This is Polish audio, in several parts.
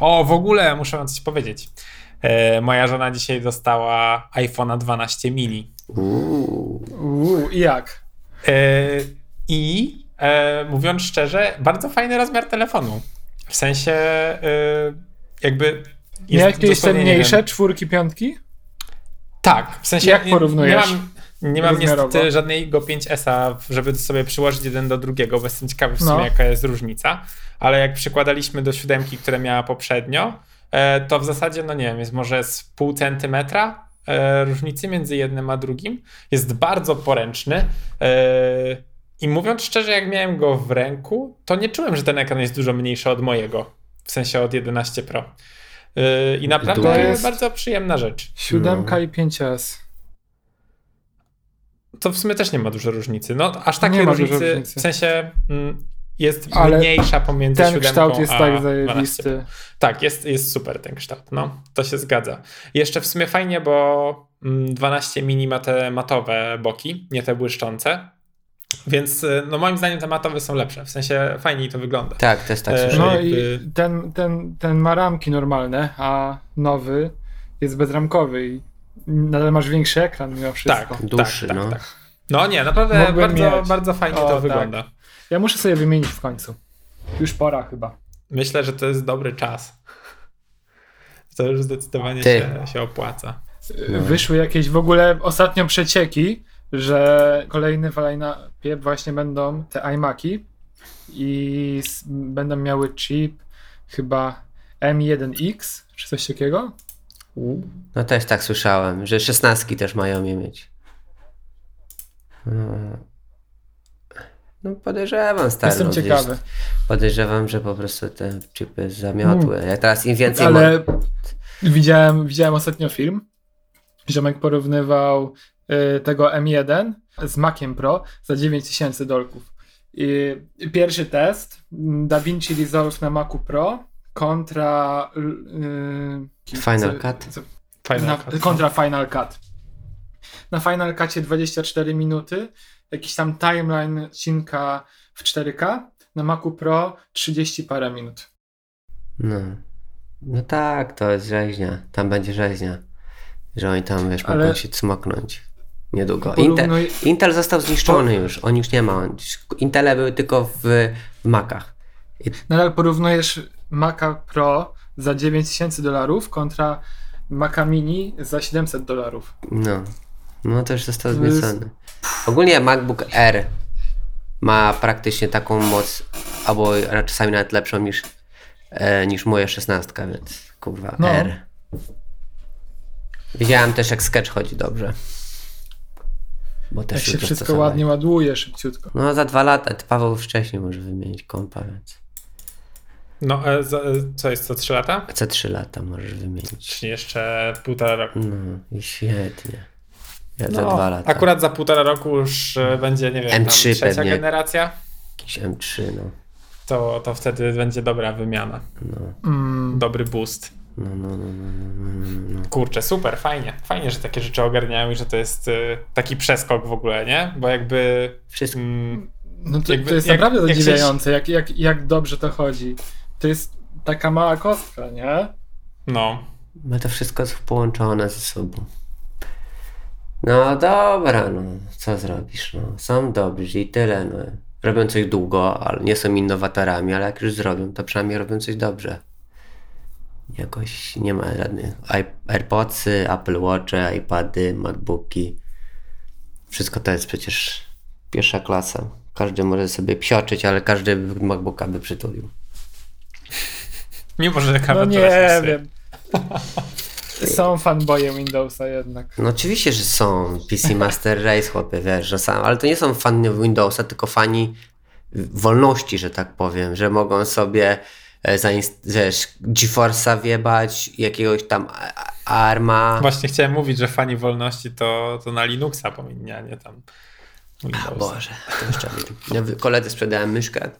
O, w ogóle muszę wam coś powiedzieć. E, moja żona dzisiaj dostała iPhone'a 12 mini. Uuu. Uuu, i jak? E, I e, mówiąc szczerze, bardzo fajny rozmiar telefonu. W sensie e, jakby. Nie jak jakieś te nie mniejsze, wiem- czwórki, piątki? Tak, w sensie. Jak nie- porównujesz Nie mam, nie mam niestety żadnego 5S-a, żeby sobie przyłożyć jeden do drugiego, bo jestem ciekawy w sumie, No. jaka jest różnica. Ale jak przykładaliśmy do siódemki, które miała poprzednio, e, to w zasadzie, no nie wiem, jest może z pół centymetra e, różnicy między jednym a drugim. Jest bardzo poręczny. e, I mówiąc szczerze, jak miałem go w ręku, to nie czułem, że ten ekran jest dużo mniejszy od mojego. W sensie od 11 Pro. I naprawdę To jest- bardzo przyjemna rzecz. Siódemka i 5S. To w sumie też nie ma dużo różnicy. No, aż Nie takiej ma dużo różnicy, różnicy. w sensie mm, jest Ale mniejsza pomiędzy Ten kształt jest a tak 12. zajebisty. Tak, jest, jest super ten kształt, no, to się zgadza. Jeszcze w sumie fajnie, bo mm, 12 mini ma te matowe boki, nie te błyszczące, więc y, no moim zdaniem te matowe są lepsze, w sensie fajniej to wygląda. Tak, też tak E, słyszałem. No jakby- i ten, ten, ten ma ramki normalne, a nowy jest bezramkowy i nadal masz większy ekran mimo wszystko. tak, Dłuższy, tak, no. tak, tak. No nie, naprawdę bardzo, mieć. bardzo fajnie O, to tak. wygląda. Ja muszę sobie wymienić w końcu. Już pora chyba. Myślę, że to jest dobry czas. To już zdecydowanie Ty. się, się opłaca. No. Wyszły jakieś w ogóle ostatnio przecieki, że kolejne w line-upie właśnie będą te iMaki i będą miały chip chyba M1X czy coś takiego. No też tak słyszałem, że szesnastki też mają je mieć. No, no podejrzewam, stary. Jestem no, ciekawy. Podejrzewam, że po prostu te chipy zamiotły. Ja teraz im więcej... Ale widziałem, widziałem ostatnio film. Ziomek porównywał y, tego M1 z Maciem Pro za 9000 dolków. I pierwszy test DaVinci Resolve na Macu Pro kontra y, Final co- Cut? co- Fajna na, karta. kontra Final Cut. Na Final Cutie 24 minuty, jakiś tam timeline odcinka w 4K, na Macu Pro 30 parę minut. No. no tak, to jest rzeźnia. Tam będzie rzeźnia. Że oni tam, wiesz, Ale- mogą się cmoknąć. Niedługo. Intel, Porównuj- Intel został zniszczony już. On już nie ma. Intele były tylko w, w Macach. I Nadal porównujesz Maca Pro za 9000 dolarów kontra Maca Mini za 700 dolarów. No, no to już został zmiecony. Ogólnie MacBook Air ma praktycznie taką moc, albo czasami nawet lepszą niż, e, niż moja 16, więc kurwa No. R. Widziałem też jak sketch chodzi dobrze. Bo też Jak się wszystko ładnie ładuje szybciutko. No za dwa lata, Paweł wcześniej może wymienić kompa, więc No, e, za, e, co jest co 3 lata? za trzy lata możesz wymienić. Czyli jeszcze półtora roku. No i świetnie. Ja za No, dwa lata. Akurat za półtora roku już e, będzie, nie wiem, tam M3 trzecia pewnie. generacja. Jakiś M3, no. To, to wtedy będzie dobra wymiana. No, Mm. Dobry boost. no, no, no, no, no, no, no. Kurczę, super, fajnie. Fajnie, że takie rzeczy ogarniają i że to jest e, taki przeskok w ogóle, nie? Bo jakby. Wszystko. Mm, No to, Jakby- to jest jak- naprawdę jak zadziwiające, jak, jak, jak dobrze to chodzi. To jest taka mała kostka, nie? no. Ma to wszystko jest połączone ze sobą. No dobra, no co zrobisz, no. Są dobrzy i tyle, no. Robią coś długo, ale nie są innowatorami, ale jak już zrobią, to przynajmniej robią coś dobrze. Jakoś nie ma żadnych AirPodsy, Apple Watche, iPady, MacBooki. Wszystko to jest przecież pierwsza klasa. Każdy może sobie psioczyć, ale każdy MacBooka by przytulił. Mimo, że No klawiatura nie wiem. Są fanboje Windowsa jednak. No oczywiście, że są PC Master Race, chłopie, wiesz, że sam, ale to nie są fani Windowsa, tylko fani wolności, że tak powiem, że mogą sobie e, wiesz, GeForce'a wiebać, jakiegoś tam a- a- ARMA. Właśnie chciałem mówić, że fani wolności to, to na Linuxa powinni, a nie tam Windowsa. Boże, to jeszcze koledze sprzedałem myszkę,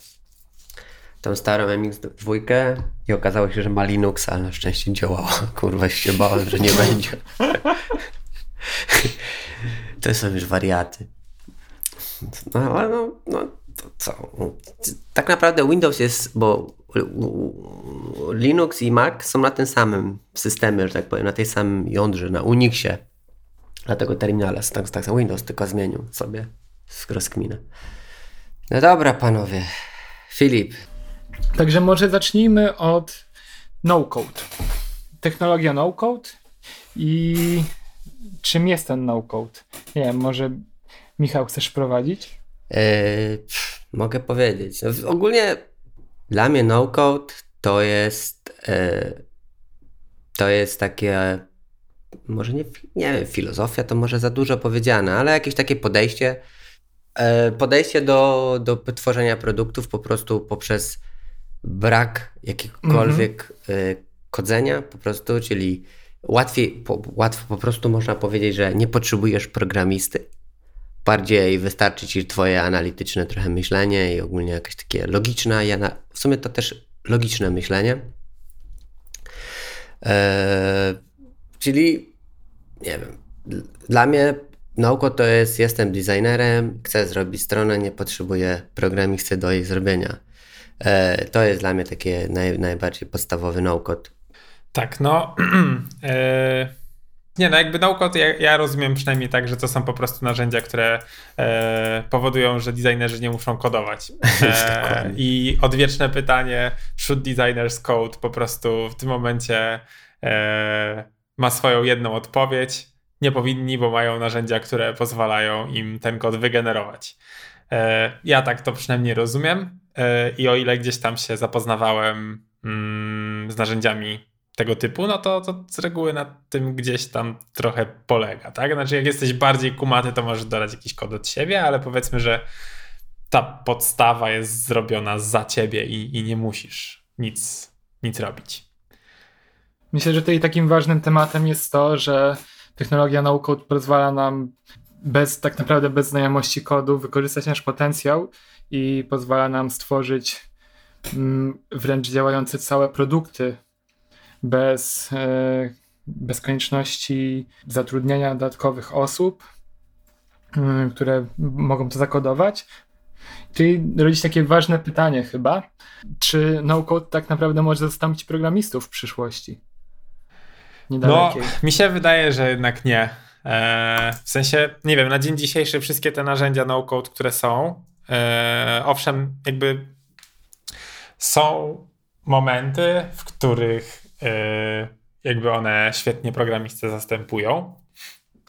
tą starą MX2 i okazało się, że ma Linuxa, ale na szczęście działała. Kurwa, się bałem, że nie będzie. To są już wariaty. No, ale no, no to co? Tak naprawdę Windows jest, bo Linux i Mac są na tym samym systemie, że tak powiem, na tej samym jądrze, na Unixie. Dlatego terminale tak, tak samo Windows tylko zmienił sobie z rozkminę. No dobra, panowie. Filip. Także może zacznijmy od no-code. Technologia no-code i czym jest ten no-code? Nie wiem, może Michał chcesz prowadzić? Yy, mogę powiedzieć. Ogólnie dla mnie no-code to jest yy, to jest takie może nie, nie wiem, filozofia to może za dużo powiedziane, ale jakieś takie podejście yy, podejście do, do tworzenia produktów po prostu poprzez brak jakiegokolwiek mm -hmm. kodzenia po prostu, czyli łatwiej, po, łatwo po prostu można powiedzieć, że nie potrzebujesz programisty, bardziej wystarczy ci twoje analityczne trochę myślenie i ogólnie jakieś takie logiczne, w sumie to też logiczne myślenie. Eee, czyli nie wiem, dla mnie nauko to jest, jestem designerem, chcę zrobić stronę, nie potrzebuję programisty do jej zrobienia. Eee, to jest dla mnie takie naj, najbardziej podstawowy no-code. Tak, no. eee nie, no jakby to ja, ja, rozumiem przynajmniej tak, że to są po prostu narzędzia, które e, powodują, że designerzy nie muszą kodować. E, I odwieczne pytanie, should designers code po prostu w tym momencie e, ma swoją jedną odpowiedź. Nie powinni, bo mają narzędzia, które pozwalają im ten kod wygenerować. E, ja tak to przynajmniej rozumiem e, i o ile gdzieś tam się zapoznawałem mm, z narzędziami tego typu, no to, to z reguły na tym gdzieś tam trochę polega, tak? Znaczy jak jesteś bardziej kumaty, to możesz dodać jakiś kod od siebie, ale powiedzmy, że ta podstawa jest zrobiona za ciebie i, i nie musisz nic, nic robić. Myślę, że tutaj takim ważnym tematem jest to, że technologia no-code pozwala nam bez, tak naprawdę bez znajomości kodu wykorzystać nasz potencjał i pozwala nam stworzyć mm, wręcz działające całe produkty bez, e, bez konieczności zatrudniania dodatkowych osób, e, które mogą to zakodować. Czyli rodzi się takie ważne pytanie chyba, czy no-code tak naprawdę może zastąpić programistów w przyszłości? No, mi się wydaje, że jednak nie. E, w sensie, nie wiem, na dzień dzisiejszy wszystkie te narzędzia no-code, które są, owszem, jakby są momenty, w których Y, jakby one świetnie programistę zastępują.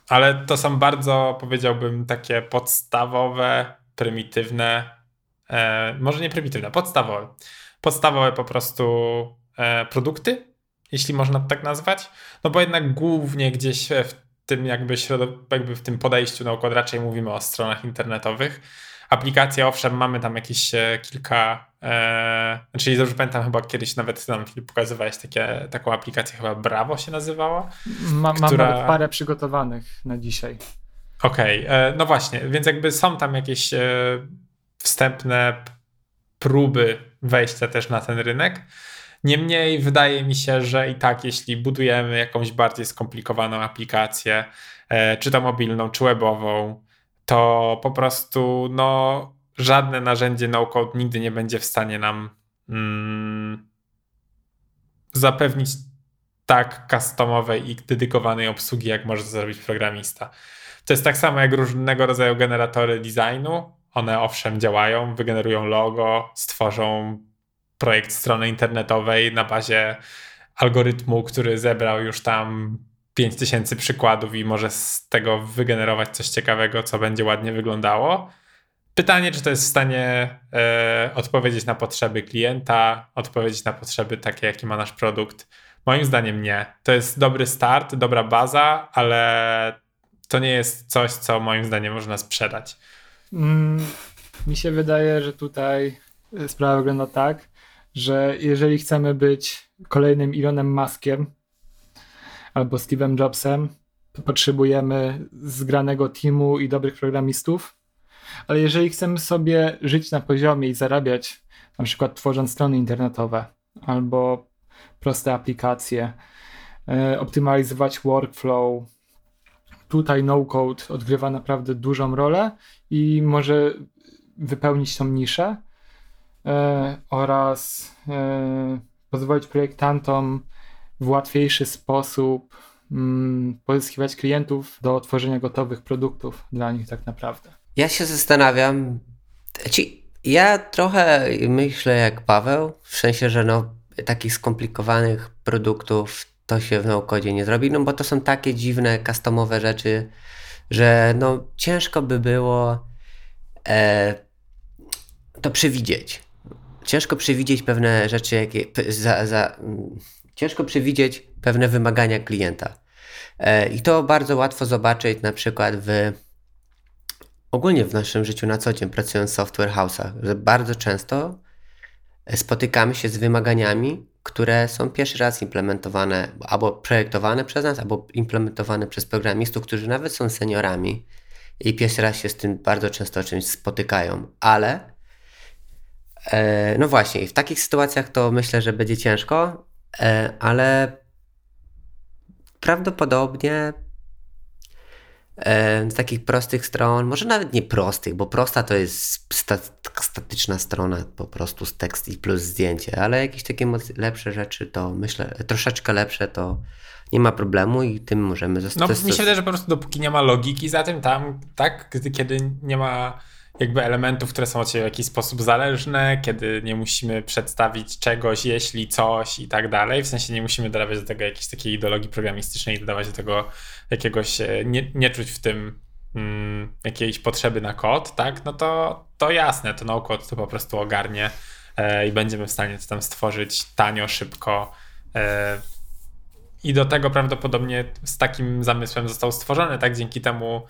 Ale to są bardzo, powiedziałbym, takie podstawowe, prymitywne, e, może nie prymitywne, podstawowe. Podstawowe po prostu e, produkty, jeśli można tak nazwać. No bo jednak głównie gdzieś w tym jakby, jakby w tym podejściu naukowym raczej mówimy o stronach internetowych aplikacje, owszem, mamy tam jakieś e, kilka, e, czyli dobrze pamiętam, chyba kiedyś nawet nam pokazywałeś takie, taką aplikację, chyba Bravo się nazywała. Ma, która... Mam nawet parę przygotowanych na dzisiaj. Okej, okay, e, no właśnie, więc jakby są tam jakieś e, wstępne próby wejścia też na ten rynek. Niemniej wydaje mi się, że i tak, jeśli budujemy jakąś bardziej skomplikowaną aplikację, e, czy to mobilną, czy webową, to po prostu no, żadne narzędzie no-code nigdy nie będzie w stanie nam mm, zapewnić tak customowej i dedykowanej obsługi, jak może zrobić programista. To jest tak samo jak różnego rodzaju generatory designu. One owszem działają, wygenerują logo, stworzą projekt strony internetowej na bazie algorytmu, który zebrał już tam 5000 przykładów i może z tego wygenerować coś ciekawego, co będzie ładnie wyglądało. Pytanie, czy to jest w stanie e, odpowiedzieć na potrzeby klienta, odpowiedzieć na potrzeby takie, jakie ma nasz produkt. Moim zdaniem nie. To jest dobry start, dobra baza, ale to nie jest coś, co moim zdaniem można sprzedać. Mm, mi się wydaje, że tutaj sprawa wygląda tak, że jeżeli chcemy być kolejnym Elonem Muskiem, albo Steve'em Jobsem, potrzebujemy zgranego teamu i dobrych programistów. Ale jeżeli chcemy sobie żyć na poziomie i zarabiać, na przykład tworząc strony internetowe albo proste aplikacje, e, optymalizować workflow, tutaj no-code odgrywa naprawdę dużą rolę i może wypełnić tą niszę. e, oraz e, pozwolić projektantom w łatwiejszy sposób mm, pozyskiwać klientów do tworzenia gotowych produktów dla nich tak naprawdę. Ja się zastanawiam, ja trochę myślę jak Paweł, w sensie, że no, takich skomplikowanych produktów to się w naukodzie nie zrobi, no bo to są takie dziwne, customowe rzeczy, że no ciężko by było e, to przewidzieć. Ciężko przewidzieć pewne rzeczy, jakie, za, za, ciężko przewidzieć pewne wymagania klienta. E, I to bardzo łatwo zobaczyć na przykład w ogólnie w naszym życiu na co dzień, pracując w software house'ach, że bardzo często spotykamy się z wymaganiami, które są pierwszy raz implementowane albo projektowane przez nas, albo implementowane przez programistów, którzy nawet są seniorami i pierwszy raz się z tym bardzo często czymś spotykają, ale e, no właśnie, w takich sytuacjach to myślę, że będzie ciężko, e, ale prawdopodobnie z takich prostych stron, może nawet nie prostych, bo prosta to jest statyczna strona, po prostu z tekst i plus zdjęcie, ale jakieś takie lepsze rzeczy to myślę, troszeczkę lepsze to nie ma problemu i tym możemy zostać. No mi się wydaje, że po prostu dopóki nie ma logiki za tym tam, tak, kiedy nie ma jakby elementów, które są od siebie w jakiś sposób zależne, kiedy nie musimy przedstawić czegoś, jeśli coś i tak dalej. W sensie nie musimy dodawać do tego jakiejś takiej ideologii programistycznej dodawać do tego jakiegoś, e, nie, nie czuć w tym mm, jakiejś potrzeby na kod, tak? No to, to jasne, to no kod to po prostu ogarnie e, i będziemy w stanie to tam stworzyć tanio, szybko. E, i do tego prawdopodobnie z takim zamysłem został stworzony, tak? Dzięki temu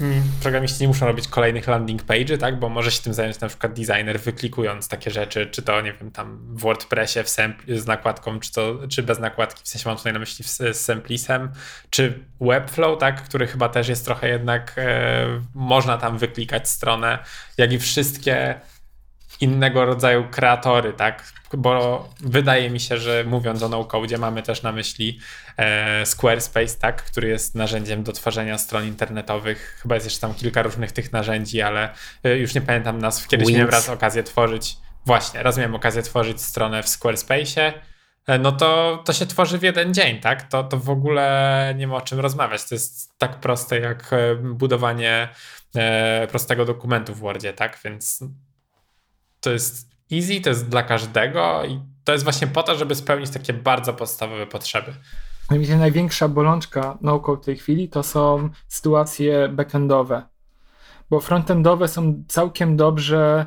Hmm. programiści nie muszą robić kolejnych landing page'y, tak? Bo może się tym zająć na przykład designer, wyklikując takie rzeczy, czy to, nie wiem, tam w WordPressie w z nakładką, czy, to, czy bez nakładki, w sensie mam tutaj na myśli z, z czy Webflow, tak? Który chyba też jest trochę jednak, e, można tam wyklikać stronę, jak i wszystkie innego rodzaju kreatory, tak? Bo wydaje mi się, że mówiąc o no-code, mamy też na myśli e, Squarespace, tak? Który jest narzędziem do tworzenia stron internetowych. Chyba jest jeszcze tam kilka różnych tych narzędzi, ale e, już nie pamiętam nazw. Kiedyś Wings. miałem raz okazję tworzyć, właśnie, raz miałem okazję tworzyć stronę w Squarespace'ie. E, no to, to się tworzy w jeden dzień, tak? To, to w ogóle nie ma o czym rozmawiać. To jest tak proste jak e, budowanie e, prostego dokumentu w Wordzie, tak? Więc to jest easy, to jest dla każdego i to jest właśnie po to, żeby spełnić takie bardzo podstawowe potrzeby. Największa największa bolączka no-code w tej chwili to są sytuacje backendowe, bo frontendowe są całkiem dobrze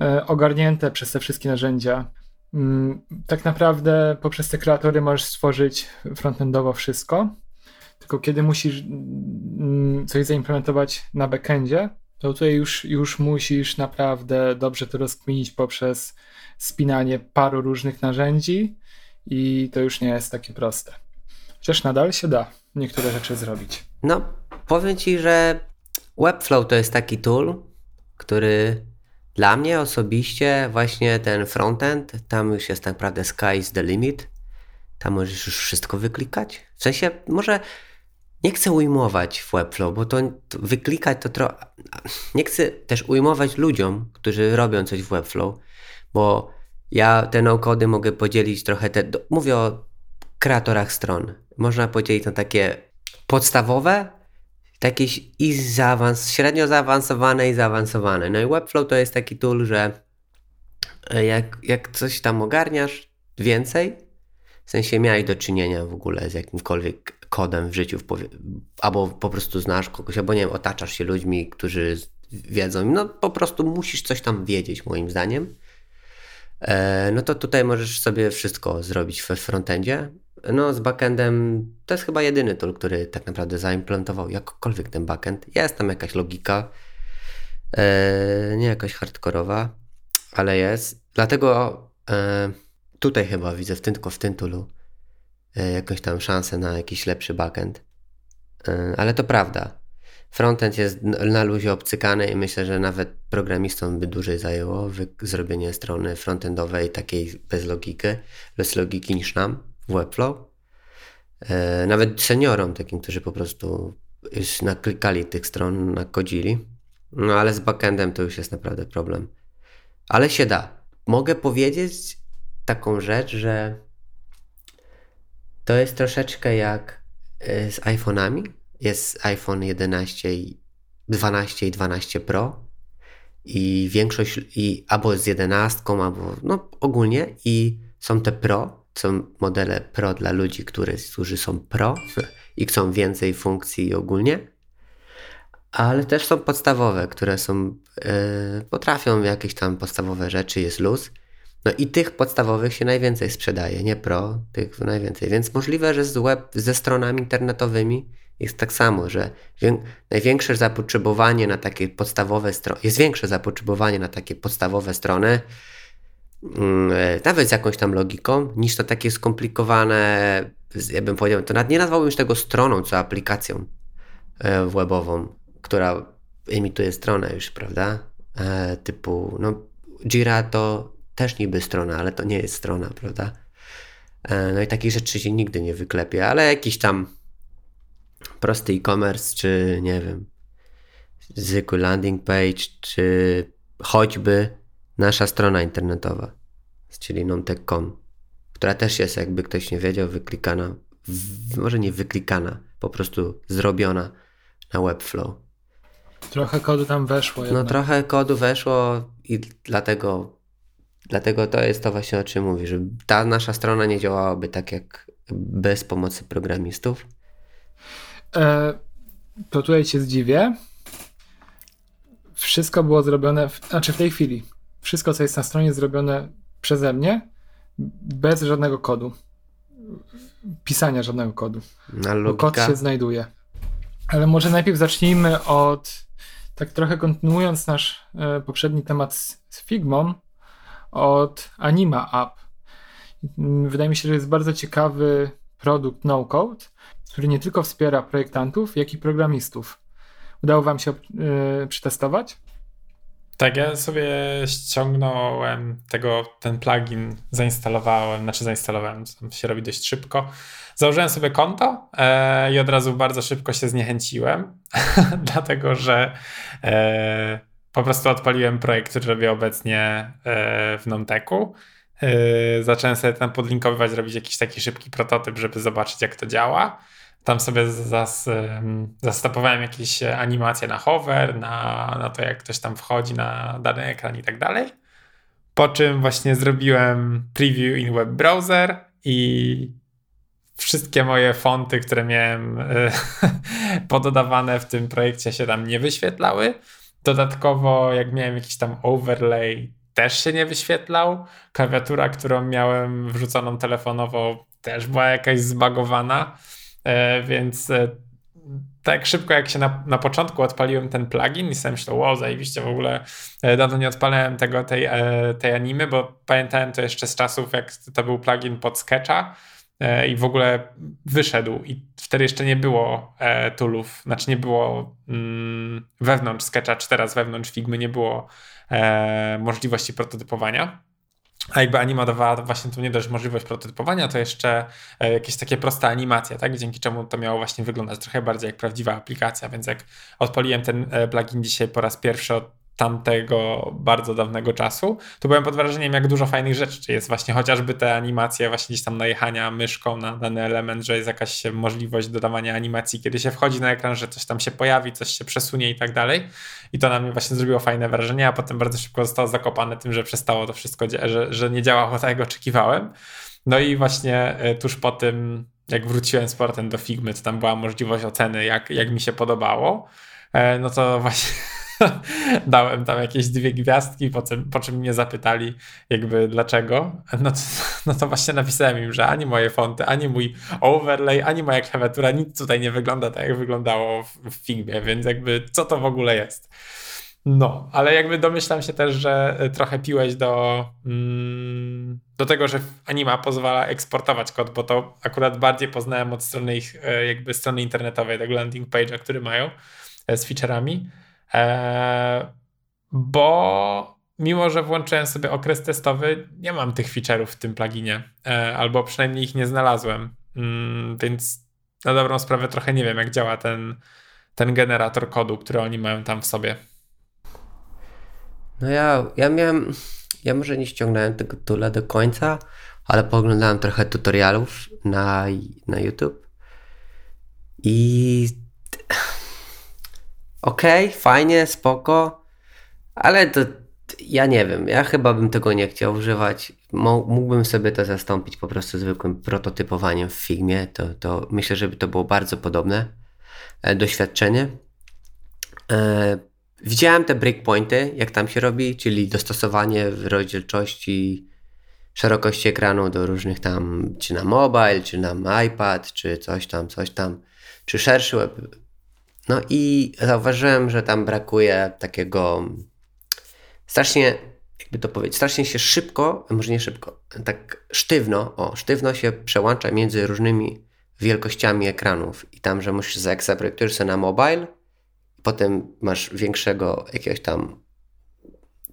e, ogarnięte przez te wszystkie narzędzia. Mm, tak naprawdę poprzez te kreatory możesz stworzyć frontendowo wszystko, tylko kiedy musisz mm, coś zaimplementować na backendzie, to tutaj już, już musisz naprawdę dobrze to rozkminić poprzez spinanie paru różnych narzędzi i to już nie jest takie proste. Chociaż nadal się da niektóre rzeczy zrobić. No, powiem Ci, że Webflow to jest taki tool, który dla mnie osobiście właśnie ten frontend, tam już jest tak naprawdę sky is the limit. Tam możesz już wszystko wyklikać. W sensie, może nie chcę ujmować w Webflow, bo to, to wyklikać to trochę. Nie chcę też ujmować ludziom, którzy robią coś w Webflow, bo ja te no-cody mogę podzielić trochę. Te, do, mówię o kreatorach stron. Można podzielić na takie podstawowe, takie i zaawans, średnio zaawansowane i zaawansowane. No i Webflow to jest taki tool, że e, jak, jak coś tam ogarniasz więcej, w sensie miałeś do czynienia w ogóle z jakimkolwiek kodem w życiu, albo po prostu znasz kogoś, albo nie wiem, otaczasz się ludźmi, którzy wiedzą, no po prostu musisz coś tam wiedzieć, moim zdaniem. E, no to tutaj możesz sobie wszystko zrobić w frontendzie. No z backendem to jest chyba jedyny tool, który tak naprawdę zaimplantował jakkolwiek ten backend. Jest tam jakaś logika, e, nie jakaś hardkorowa, ale jest. Dlatego e, tutaj chyba widzę w tym, tylko w tym toolu jakąś tam szansę na jakiś lepszy backend. E, ale to prawda. Frontend jest na luzie obcykany i myślę, że nawet programistom by dłużej zajęło zrobienie strony frontendowej takiej bez logiki, bez logiki niż nam w Webflow. E, nawet seniorom takim, którzy po prostu już naklikali tych stron, nakodzili. No ale z backendem to już jest naprawdę problem. ale się da. Mogę powiedzieć taką rzecz, że to jest troszeczkę jak y, z iPhone'ami. Jest iPhone 11 i 12 i 12 Pro i większość, i albo z 11, albo no ogólnie i są te Pro, są modele Pro dla ludzi, którzy są Pro i chcą więcej funkcji ogólnie, ale też są podstawowe, które są, yy, potrafią jakieś tam podstawowe rzeczy, jest luz. No i tych podstawowych się najwięcej sprzedaje, nie Pro, tych najwięcej. Więc możliwe, że z web, ze stronami internetowymi jest tak samo, że największe zapotrzebowanie na takie podstawowe strony, jest większe zapotrzebowanie na takie podstawowe strony, mm, e, nawet z jakąś tam logiką, niż na takie skomplikowane, ja bym powiedział, to nie nazwałbym tego stroną, co aplikacją e, webową, która emituje stronę już, prawda? E, typu, no Jira to też niby strona, ale to nie jest strona, prawda? No i takich rzeczy się nigdy nie wyklepie, ale jakiś tam prosty e-commerce, czy nie wiem, zwykły landing page, czy choćby nasza strona internetowa, czyli nomtech.com, która też jest, jakby ktoś nie wiedział, wyklikana, w, może nie wyklikana, po prostu zrobiona na Webflow. Trochę kodu tam weszło. No, jednak. No trochę kodu weszło i dlatego, dlatego to jest to właśnie o czym mówi, że ta nasza strona nie działałaby tak jak bez pomocy programistów. E, to tutaj cię zdziwię. Wszystko było zrobione, w, znaczy w tej chwili, wszystko co jest na stronie zrobione przeze mnie, bez żadnego kodu. Pisania żadnego kodu. Bo kod się znajduje. Ale może najpierw zacznijmy od, tak trochę kontynuując nasz e, poprzedni temat z, z Figmą, od Anima App. Wydaje mi się, że jest bardzo ciekawy produkt no code, który nie tylko wspiera projektantów, jak i programistów. Udało Wam się yy, przetestować? Tak, ja sobie ściągnąłem tego, ten plugin, zainstalowałem, znaczy zainstalowałem, to się robi dość szybko. Założyłem sobie konto e, i od razu bardzo szybko się zniechęciłem, dlatego że e, po prostu odpaliłem projekt, który robię obecnie e, w Nomteku. E, zacząłem sobie tam podlinkowywać, robić jakiś taki szybki prototyp, żeby zobaczyć, jak to działa. Tam sobie zas, zastopowałem jakieś animacje na hover, na, na to, jak ktoś tam wchodzi na dany ekran i tak dalej. Po czym właśnie zrobiłem preview in web browser i wszystkie moje fonty, które miałem e, pododawane w tym projekcie się tam nie wyświetlały. Dodatkowo, jak miałem jakiś tam overlay, też się nie wyświetlał. Klawiatura, którą miałem wrzuconą telefonowo, też była jakaś zbagowana. E, więc e, tak szybko jak się na, na początku odpaliłem ten plugin i sobie myślałem, wow, zajebiście w ogóle e, dawno nie odpalałem tego, tej, tej animy, bo pamiętałem to jeszcze z czasów, jak to był plugin pod Sketcha i w ogóle wyszedł i wtedy jeszcze nie było toolów, znaczy nie było mm, wewnątrz Sketcha, czy teraz wewnątrz Figmy nie było możliwości prototypowania. A jakby Anima dawała właśnie tu nie dość możliwość prototypowania, to jeszcze e, jakieś takie proste animacje, tak? dzięki czemu to miało właśnie wyglądać trochę bardziej jak prawdziwa aplikacja, więc jak odpaliłem ten e, plugin dzisiaj po raz pierwszy od tamtego bardzo dawnego czasu, to byłem pod wrażeniem, jak dużo fajnych rzeczy czy jest właśnie chociażby te animacje, właśnie gdzieś tam najechania myszką na dany element, że jest jakaś możliwość dodawania animacji, kiedy się wchodzi na ekran, że coś tam się pojawi, coś się przesunie i tak dalej. I to na mnie właśnie zrobiło fajne wrażenie, a potem bardzo szybko zostało zakopane tym, że przestało to wszystko, że, że nie działało tak, jak oczekiwałem. No i właśnie e, tuż po tym, jak wróciłem z portem do Figmy, to tam była możliwość oceny, jak, jak mi się podobało, e, no to właśnie Dałem tam jakieś dwie gwiazdki, po czym, po czym mnie zapytali jakby dlaczego. No to, no to właśnie napisałem im, że ani moje fonty, ani mój overlay, ani moja klawiatura, nic tutaj nie wygląda tak, jak wyglądało w, w Figmie, więc jakby co to w ogóle jest. No, ale jakby domyślam się też, że trochę piłeś do, mm, do tego, że Anima pozwala eksportować kod, bo to akurat bardziej poznałem od strony ich e, jakby strony internetowej, tego landing page'a, który mają e, z feature'ami. E, bo mimo, że włączyłem sobie okres testowy, nie mam tych feature'ów w tym pluginie, e, albo przynajmniej ich nie znalazłem, mm, więc na dobrą sprawę trochę nie wiem, jak działa ten, ten generator kodu, który oni mają tam w sobie. No ja, ja miałem, ja może nie ściągnąłem tego tula do końca, ale poglądałem trochę tutorialów na, na YouTube i okej, okay, fajnie, spoko, ale to ja nie wiem, ja chyba bym tego nie chciał używać. Mógłbym sobie to zastąpić po prostu zwykłym prototypowaniem w Figmie. To, to myślę, żeby to było bardzo podobne e, doświadczenie. E, widziałem te breakpointy, jak tam się robi, czyli dostosowanie w rozdzielczości szerokości ekranu do różnych tam, czy na mobile, czy na iPad, czy coś tam, coś tam, czy szerszy web. No i zauważyłem, że tam brakuje takiego strasznie, jakby to powiedzieć, strasznie się szybko, może nie szybko, tak sztywno, o, sztywno się przełącza między różnymi wielkościami ekranów. I tam, że musisz zaakceptujesz sobie na mobile, potem masz większego jakiegoś tam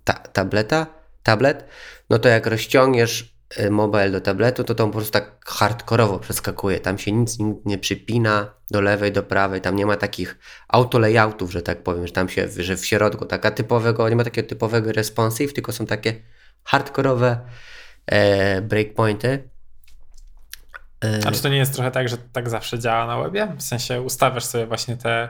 ta tableta, tablet, no to jak rozciągniesz mobile do tabletu, to to po prostu tak hardkorowo przeskakuje. Tam się nic nie przypina do lewej, do prawej, tam nie ma takich auto layoutów, że tak powiem, że tam się, że w środku taka typowego, nie ma takiego typowego responsive, tylko są takie hardkorowe e, breakpointy. E, A czy to nie jest trochę tak, że tak zawsze działa na webie? W sensie ustawiasz sobie właśnie te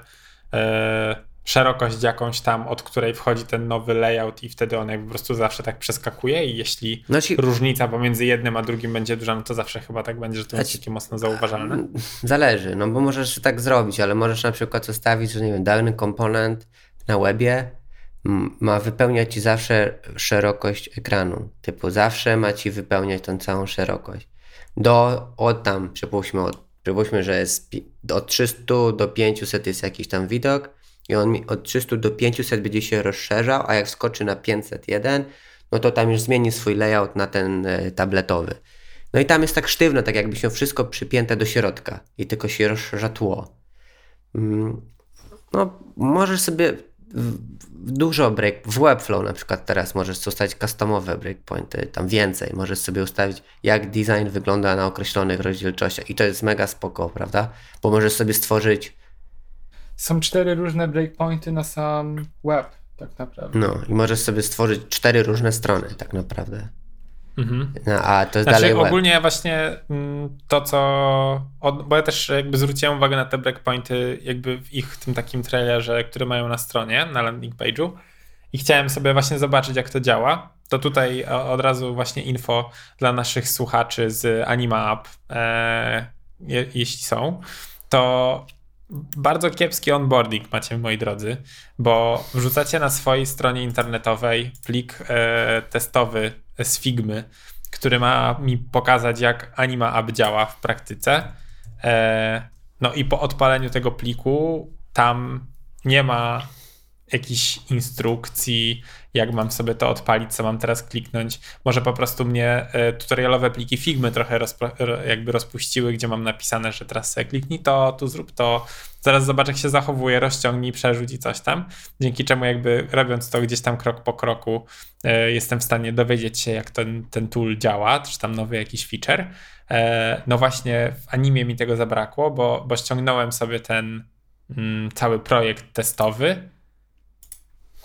e, szerokość jakąś tam, od której wchodzi ten nowy layout i wtedy on jakby po prostu zawsze tak przeskakuje i jeśli znaczy, różnica pomiędzy jednym a drugim będzie duża, no to zawsze chyba tak będzie, że to jest takie mocno zauważalne. Zależy, no bo możesz tak zrobić, ale możesz na przykład zostawić, że nie wiem, dany komponent na webie ma wypełniać ci zawsze szerokość ekranu. Typu zawsze ma ci wypełniać tą całą szerokość. Do, od tam, przypuśćmy, od, przypuśćmy, że jest od 300 do 500 jest jakiś tam widok, i on od 300 do 500 będzie się rozszerzał, a jak skoczy na 501, no to tam już zmieni swój layout na ten e, tabletowy. No i tam jest tak sztywno, tak jakby się wszystko przypięte do środka i tylko się rozszerza tło. Mm, no, możesz sobie dużo break, w Webflow na przykład teraz możesz ustawić customowe breakpointy, tam więcej, możesz sobie ustawić jak design wygląda na określonych rozdzielczościach i to jest mega spoko, prawda? Bo możesz sobie stworzyć są cztery różne breakpointy na sam web, tak naprawdę. No i możesz sobie stworzyć cztery różne strony, tak naprawdę. Mhm. No, a to jest znaczy, dalej web. ogólnie właśnie mm, to, co. Bo ja też jakby zwróciłem uwagę na te breakpointy, jakby w ich tym takim trailerze, który mają na stronie, na landing page'u. I chciałem sobie właśnie zobaczyć, jak to działa. To tutaj od razu właśnie info dla naszych słuchaczy z Anima App, e, je, jeśli są. To bardzo kiepski onboarding macie, moi drodzy, bo wrzucacie na swojej stronie internetowej plik e, testowy z Figmy, który ma mi pokazać, jak Anima App działa w praktyce. E, no i po odpaleniu tego pliku tam nie ma jakichś instrukcji, jak mam sobie to odpalić, co mam teraz kliknąć. Może po prostu mnie e, tutorialowe pliki Figmy trochę jakby rozpuściły, gdzie mam napisane, że teraz sobie kliknij to, tu zrób to, zaraz zobacz jak się zachowuje, rozciągnij, przerzuć i coś tam. Dzięki czemu jakby robiąc to gdzieś tam krok po kroku e, jestem w stanie dowiedzieć się jak ten, ten tool działa, czy tam nowy jakiś feature. E, no właśnie w animie mi tego zabrakło, bo, bo ściągnąłem sobie ten mm, cały projekt testowy,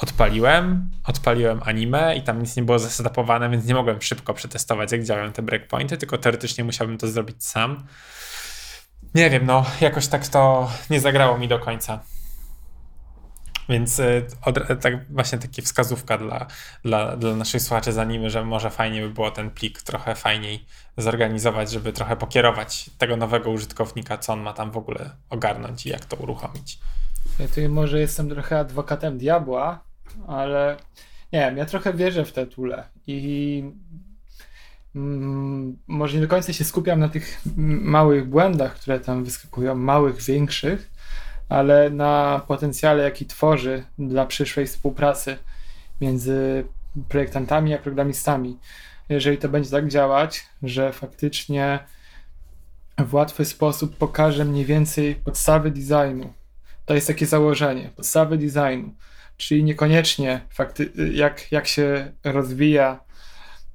odpaliłem, odpaliłem anime i tam nic nie było zasetapowane, więc nie mogłem szybko przetestować, jak działają te breakpointy, tylko teoretycznie musiałbym to zrobić sam. Nie wiem, no jakoś tak to nie zagrało mi do końca. Więc y, od, tak właśnie taka wskazówka dla, dla, dla naszych słuchaczy z anime, że może fajnie by było ten plik trochę fajniej zorganizować, żeby trochę pokierować tego nowego użytkownika, co on ma tam w ogóle ogarnąć i jak to uruchomić. Ja tutaj może jestem trochę adwokatem diabła, ale nie wiem, ja trochę wierzę w te tule i mm, może nie do końca się skupiam na tych małych błędach, które tam wyskakują, małych, większych, ale na potencjale, jaki tworzy dla przyszłej współpracy między projektantami a programistami. Jeżeli to będzie tak działać, że faktycznie w łatwy sposób pokaże mniej więcej podstawy designu. To jest takie założenie, podstawy designu czyli niekoniecznie fakty, jak, jak się rozwija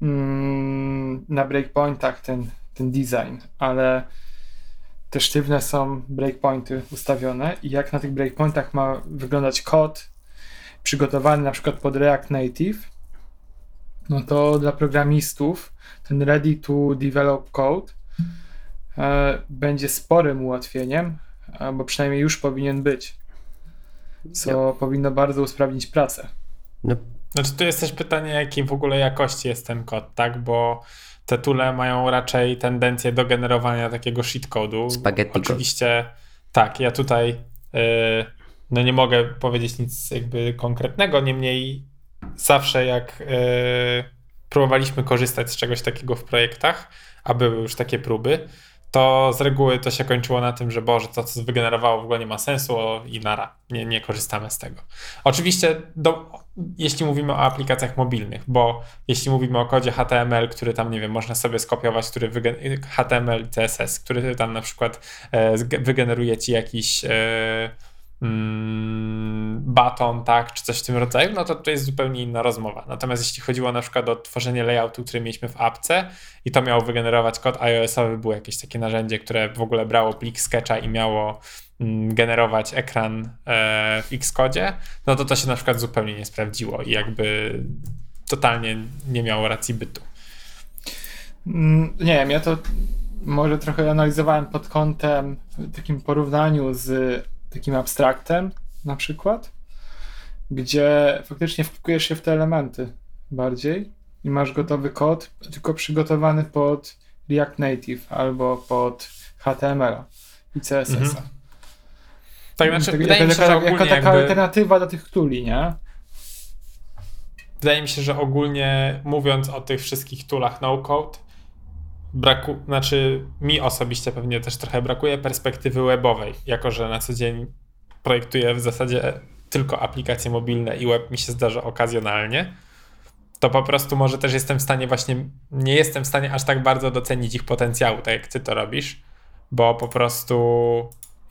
mm, na breakpointach ten, ten design, ale te sztywne są breakpointy ustawione i jak na tych breakpointach ma wyglądać kod przygotowany na przykład pod React Native, no to dla programistów ten ready to develop code e, będzie sporym ułatwieniem, albo przynajmniej już powinien być, co powinno bardzo usprawnić pracę. No, Znaczy tu jest też pytanie, jakiej w ogóle jakości jest ten kod, tak? Bo te tule mają raczej tendencję do generowania takiego shitcodu. Spaghetti code. Oczywiście tak, ja tutaj y, no nie mogę powiedzieć nic jakby konkretnego, niemniej zawsze jak y, próbowaliśmy korzystać z czegoś takiego w projektach, a były już takie próby, to z reguły to się kończyło na tym, że Boże, to co wygenerowało w ogóle nie ma sensu i nara, nie, nie korzystamy z tego. Oczywiście, do, jeśli mówimy o aplikacjach mobilnych, bo jeśli mówimy o kodzie HTML, który tam, nie wiem, można sobie skopiować, który HTML i CSS, który tam na przykład e, wygeneruje ci jakiś e, baton, tak, czy coś w tym rodzaju, no to to jest zupełnie inna rozmowa. Natomiast jeśli chodziło na przykład o tworzenie layoutu, który mieliśmy w apce i to miało wygenerować kod iOS-owy, było jakieś takie narzędzie, które w ogóle brało plik sketcha i miało mm, generować ekran e, w Xcodzie, no to to się na przykład zupełnie nie sprawdziło i jakby totalnie nie miało racji bytu. Mm, Nie wiem, ja to może trochę analizowałem pod kątem w takim porównaniu z takim abstraktem na przykład, gdzie faktycznie wpakujesz się w te elementy bardziej i masz gotowy kod, tylko przygotowany pod React Native albo pod HTML i CSS. Mhm. Tak, znaczy, Tak, wydaje jako, mi się, że taka- ogólnie taka jakby... alternatywa do tych tuli, nie? wydaje mi się, że ogólnie mówiąc o tych wszystkich toolach no-code, braku, znaczy mi osobiście pewnie też trochę brakuje perspektywy webowej, jako że na co dzień projektuję w zasadzie tylko aplikacje mobilne i web mi się zdarza okazjonalnie, to po prostu może też jestem w stanie właśnie, nie jestem w stanie aż tak bardzo docenić ich potencjału, tak jak ty to robisz, bo po prostu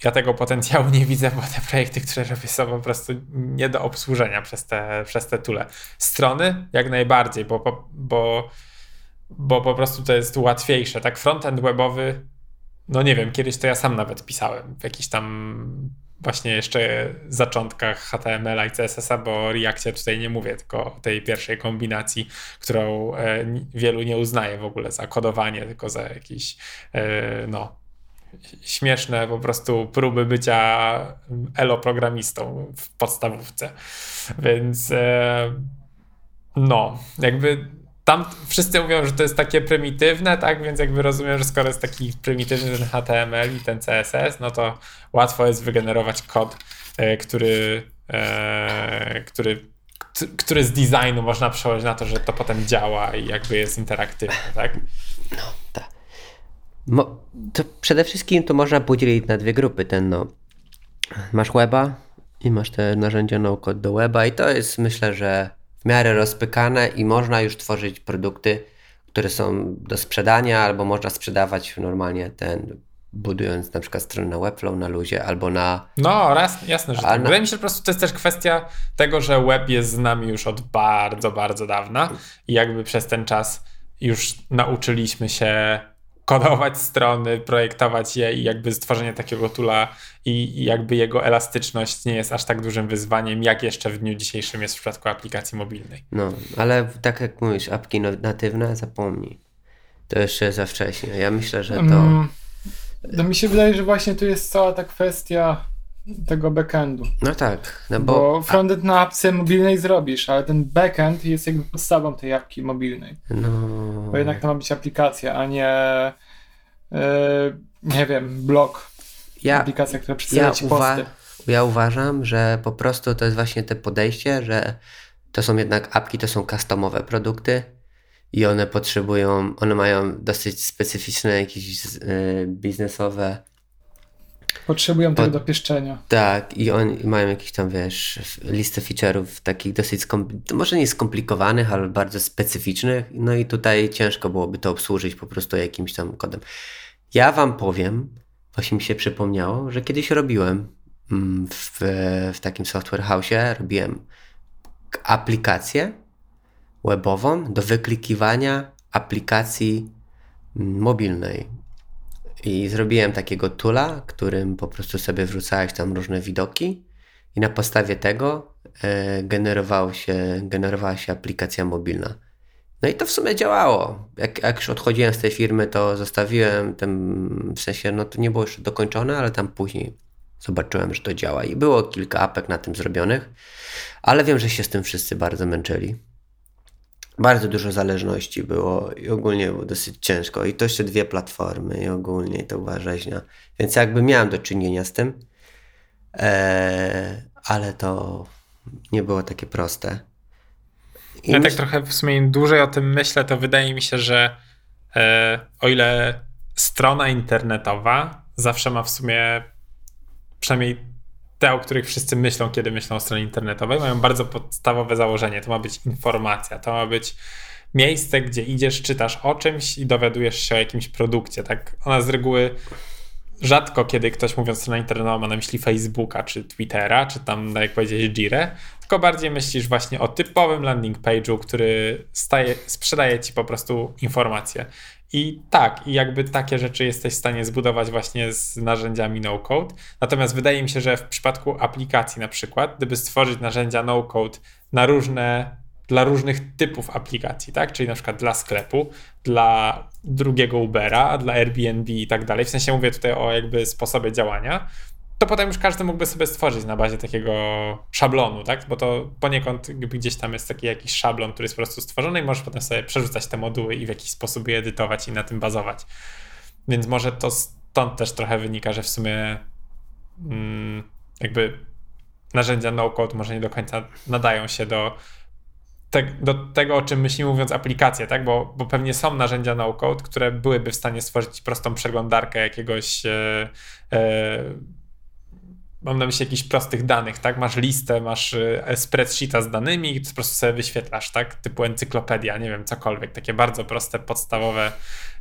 ja tego potencjału nie widzę, bo te projekty, które robię są po prostu nie do obsłużenia przez te, przez te tule. Strony jak najbardziej, bo, bo, bo, po prostu to jest łatwiejsze. Tak, frontend webowy, no nie wiem, kiedyś to ja sam nawet pisałem w jakichś tam właśnie jeszcze zaczątkach HTML-a i CSS-a, bo o Reactie tutaj nie mówię, tylko o tej pierwszej kombinacji, którą e, wielu nie uznaje w ogóle za kodowanie, tylko za jakieś e, no, śmieszne po prostu próby bycia elo-programistą w podstawówce. Więc e, no, jakby tam wszyscy mówią, że to jest takie prymitywne, tak? Więc jakby rozumiem, że skoro jest taki prymitywny ten HTML i ten CSS, no to łatwo jest wygenerować kod, e, który, e, który, który z designu można przełożyć na to, że to potem działa i jakby jest interaktywny, tak? Mo, to przede wszystkim to można podzielić na dwie grupy. Ten no, masz weba i masz te narzędzia no-code do weba i to jest myślę, że w miarę rozpykane i można już tworzyć produkty, które są do sprzedania albo można sprzedawać normalnie ten budując na przykład stronę na Webflow na luzie albo na No, raz, jasne, że tak. na- Wydaje mi się, że po prostu to jest też kwestia tego, że web jest z nami już od bardzo, bardzo dawna i jakby przez ten czas już nauczyliśmy się kodować strony, projektować je i jakby stworzenie takiego tula i, jakby jego elastyczność nie jest aż tak dużym wyzwaniem, jak jeszcze w dniu dzisiejszym jest w przypadku aplikacji mobilnej. no, ale tak jak mówisz, apki no- natywne zapomnij. To jeszcze za wcześnie. Ja myślę, że to Mm, No mi się wydaje, że właśnie tu jest cała ta kwestia tego backendu. no tak, no bo, Bo frontend na apce mobilnej zrobisz, ale ten backend jest jakby podstawą tej apki mobilnej. no Bo jednak to ma być aplikacja, a nie e, nie wiem, blog. ja Aplikacja, która przedstawia Ja, ci uwa- posty. ja uważam, że po prostu to jest właśnie te podejście, że to są jednak apki, to są customowe produkty i one potrzebują, one mają dosyć specyficzne jakieś y, biznesowe, Potrzebują tego do pieszczenia. tak, i oni mają jakieś tam, wiesz, listę feature'ów takich dosyć, skom- może nie skomplikowanych, ale bardzo specyficznych, no i tutaj ciężko byłoby to obsłużyć po prostu jakimś tam kodem. Ja wam powiem, właśnie mi się przypomniało, że kiedyś robiłem mm, w, w takim software house'ie, robiłem aplikację webową do wyklikiwania aplikacji mm, mobilnej. I zrobiłem takiego tula, którym po prostu sobie wrzucałeś tam różne widoki i na podstawie tego e, generowało się, generowała się aplikacja mobilna. No i to w sumie działało. Jak, jak już odchodziłem z tej firmy, to zostawiłem ten, w sensie, no to nie było jeszcze dokończone, ale tam później zobaczyłem, że to działa i było kilka apek na tym zrobionych, ale wiem, że się z tym wszyscy bardzo męczyli. Bardzo dużo zależności było i ogólnie było dosyć ciężko. I to jeszcze dwie platformy i ogólnie to była rzeźnia. Więc jakby miałem do czynienia z tym, eee, ale to nie było takie proste. I ja myśl... tak trochę w sumie im dłużej o tym myślę, to wydaje mi się, że e, o ile strona internetowa zawsze ma w sumie przynajmniej te, o których wszyscy myślą, kiedy myślą o stronie internetowej, mają bardzo podstawowe założenie. To ma być informacja, to ma być miejsce, gdzie idziesz, czytasz o czymś i dowiadujesz się o jakimś produkcie. Tak, ona z reguły rzadko kiedy ktoś mówiąc strona internetowa ma na myśli Facebooka, czy Twittera, czy tam, no jak powiedzieć, Jirę, tylko bardziej myślisz właśnie o typowym landing page'u, który staje, sprzedaje ci po prostu informacje. I tak, i jakby takie rzeczy jesteś w stanie zbudować właśnie z narzędziami no-code. Natomiast wydaje mi się, że w przypadku aplikacji na przykład, gdyby stworzyć narzędzia no-code na różne, dla różnych typów aplikacji, tak? Czyli na przykład dla sklepu, dla drugiego Ubera, dla Airbnb i tak dalej. W sensie mówię tutaj o jakby sposobie działania to potem już każdy mógłby sobie stworzyć na bazie takiego szablonu, tak? Bo to poniekąd gdzieś tam jest taki jakiś szablon, który jest po prostu stworzony i możesz potem sobie przerzucać te moduły i w jakiś sposób je edytować i na tym bazować. Więc może to stąd też trochę wynika, że w sumie mm, jakby narzędzia no-code może nie do końca nadają się do, te, do tego, o czym myślimy mówiąc aplikacje, tak? Bo, bo pewnie są narzędzia no-code, które byłyby w stanie stworzyć prostą przeglądarkę jakiegoś e, e, mam na myśli jakichś prostych danych, tak? Masz listę, masz y, spreadsheeta z danymi i po prostu sobie wyświetlasz, tak? Typu encyklopedia, nie wiem, cokolwiek. Takie bardzo proste, podstawowe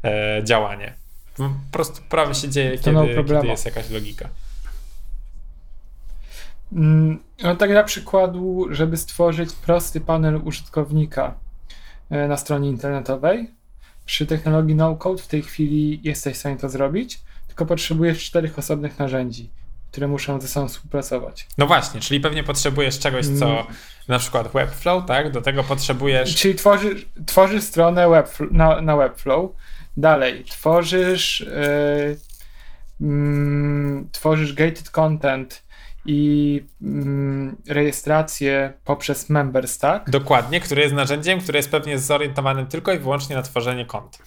e, działanie. Po prostu prawie się dzieje, kiedy, no kiedy jest jakaś logika. Mm, no tak dla przykładu, żeby stworzyć prosty panel użytkownika e, na stronie internetowej, przy technologii no-code w tej chwili jesteś w stanie to zrobić, tylko potrzebujesz czterech osobnych narzędzi które muszą ze sobą współpracować. No właśnie, czyli pewnie potrzebujesz czegoś, co mm. na przykład Webflow, tak? Do tego potrzebujesz. Czyli tworzysz, tworzysz stronę na, na Webflow. Dalej, tworzysz, yy, yy, tworzysz gated content i yy, rejestrację poprzez Member Stack. Dokładnie, który jest narzędziem, które jest pewnie zorientowane tylko i wyłącznie na tworzenie kont.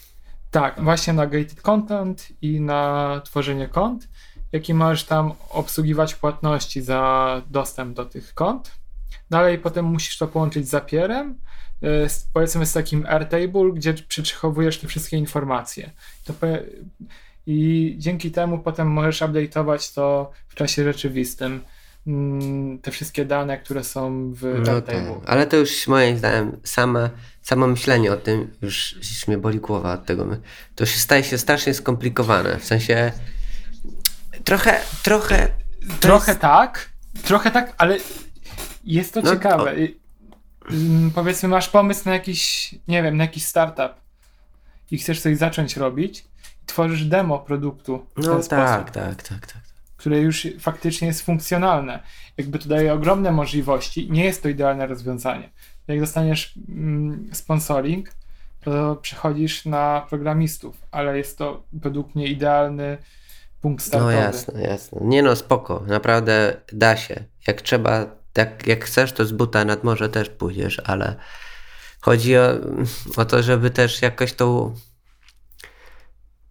Tak, właśnie na gated content i na tworzenie kont jaki możesz tam obsługiwać płatności za dostęp do tych kont. Dalej potem musisz to połączyć z Zapierem, y, z, powiedzmy z takim Airtable, gdzie przechowujesz te wszystkie informacje. I dzięki temu potem możesz update'ować to w czasie rzeczywistym mm, te wszystkie dane, które są w no. Tak. Ale to już moim zdaniem sama, samo myślenie o tym, już, już mnie boli głowa od tego, to się staje się strasznie skomplikowane. W sensie trochę, trochę. Trochę jest... tak, trochę tak, ale jest to no, ciekawe. To... Mm, powiedzmy, masz pomysł na jakiś, nie wiem, na jakiś startup i chcesz coś zacząć robić, tworzysz demo produktu. W no ten tak, sposób, tak, tak, tak. Które już faktycznie jest funkcjonalne. Jakby to daje ogromne możliwości. Nie jest to idealne rozwiązanie. Jak dostaniesz mm, sponsoring, to przechodzisz na programistów, ale jest to według mnie idealny punkt startowy. No jasne, jasne. Nie no, spoko. Naprawdę da się. Jak trzeba, jak, jak chcesz, to z buta nad morze też pójdziesz, ale chodzi o, o to, żeby też jakoś to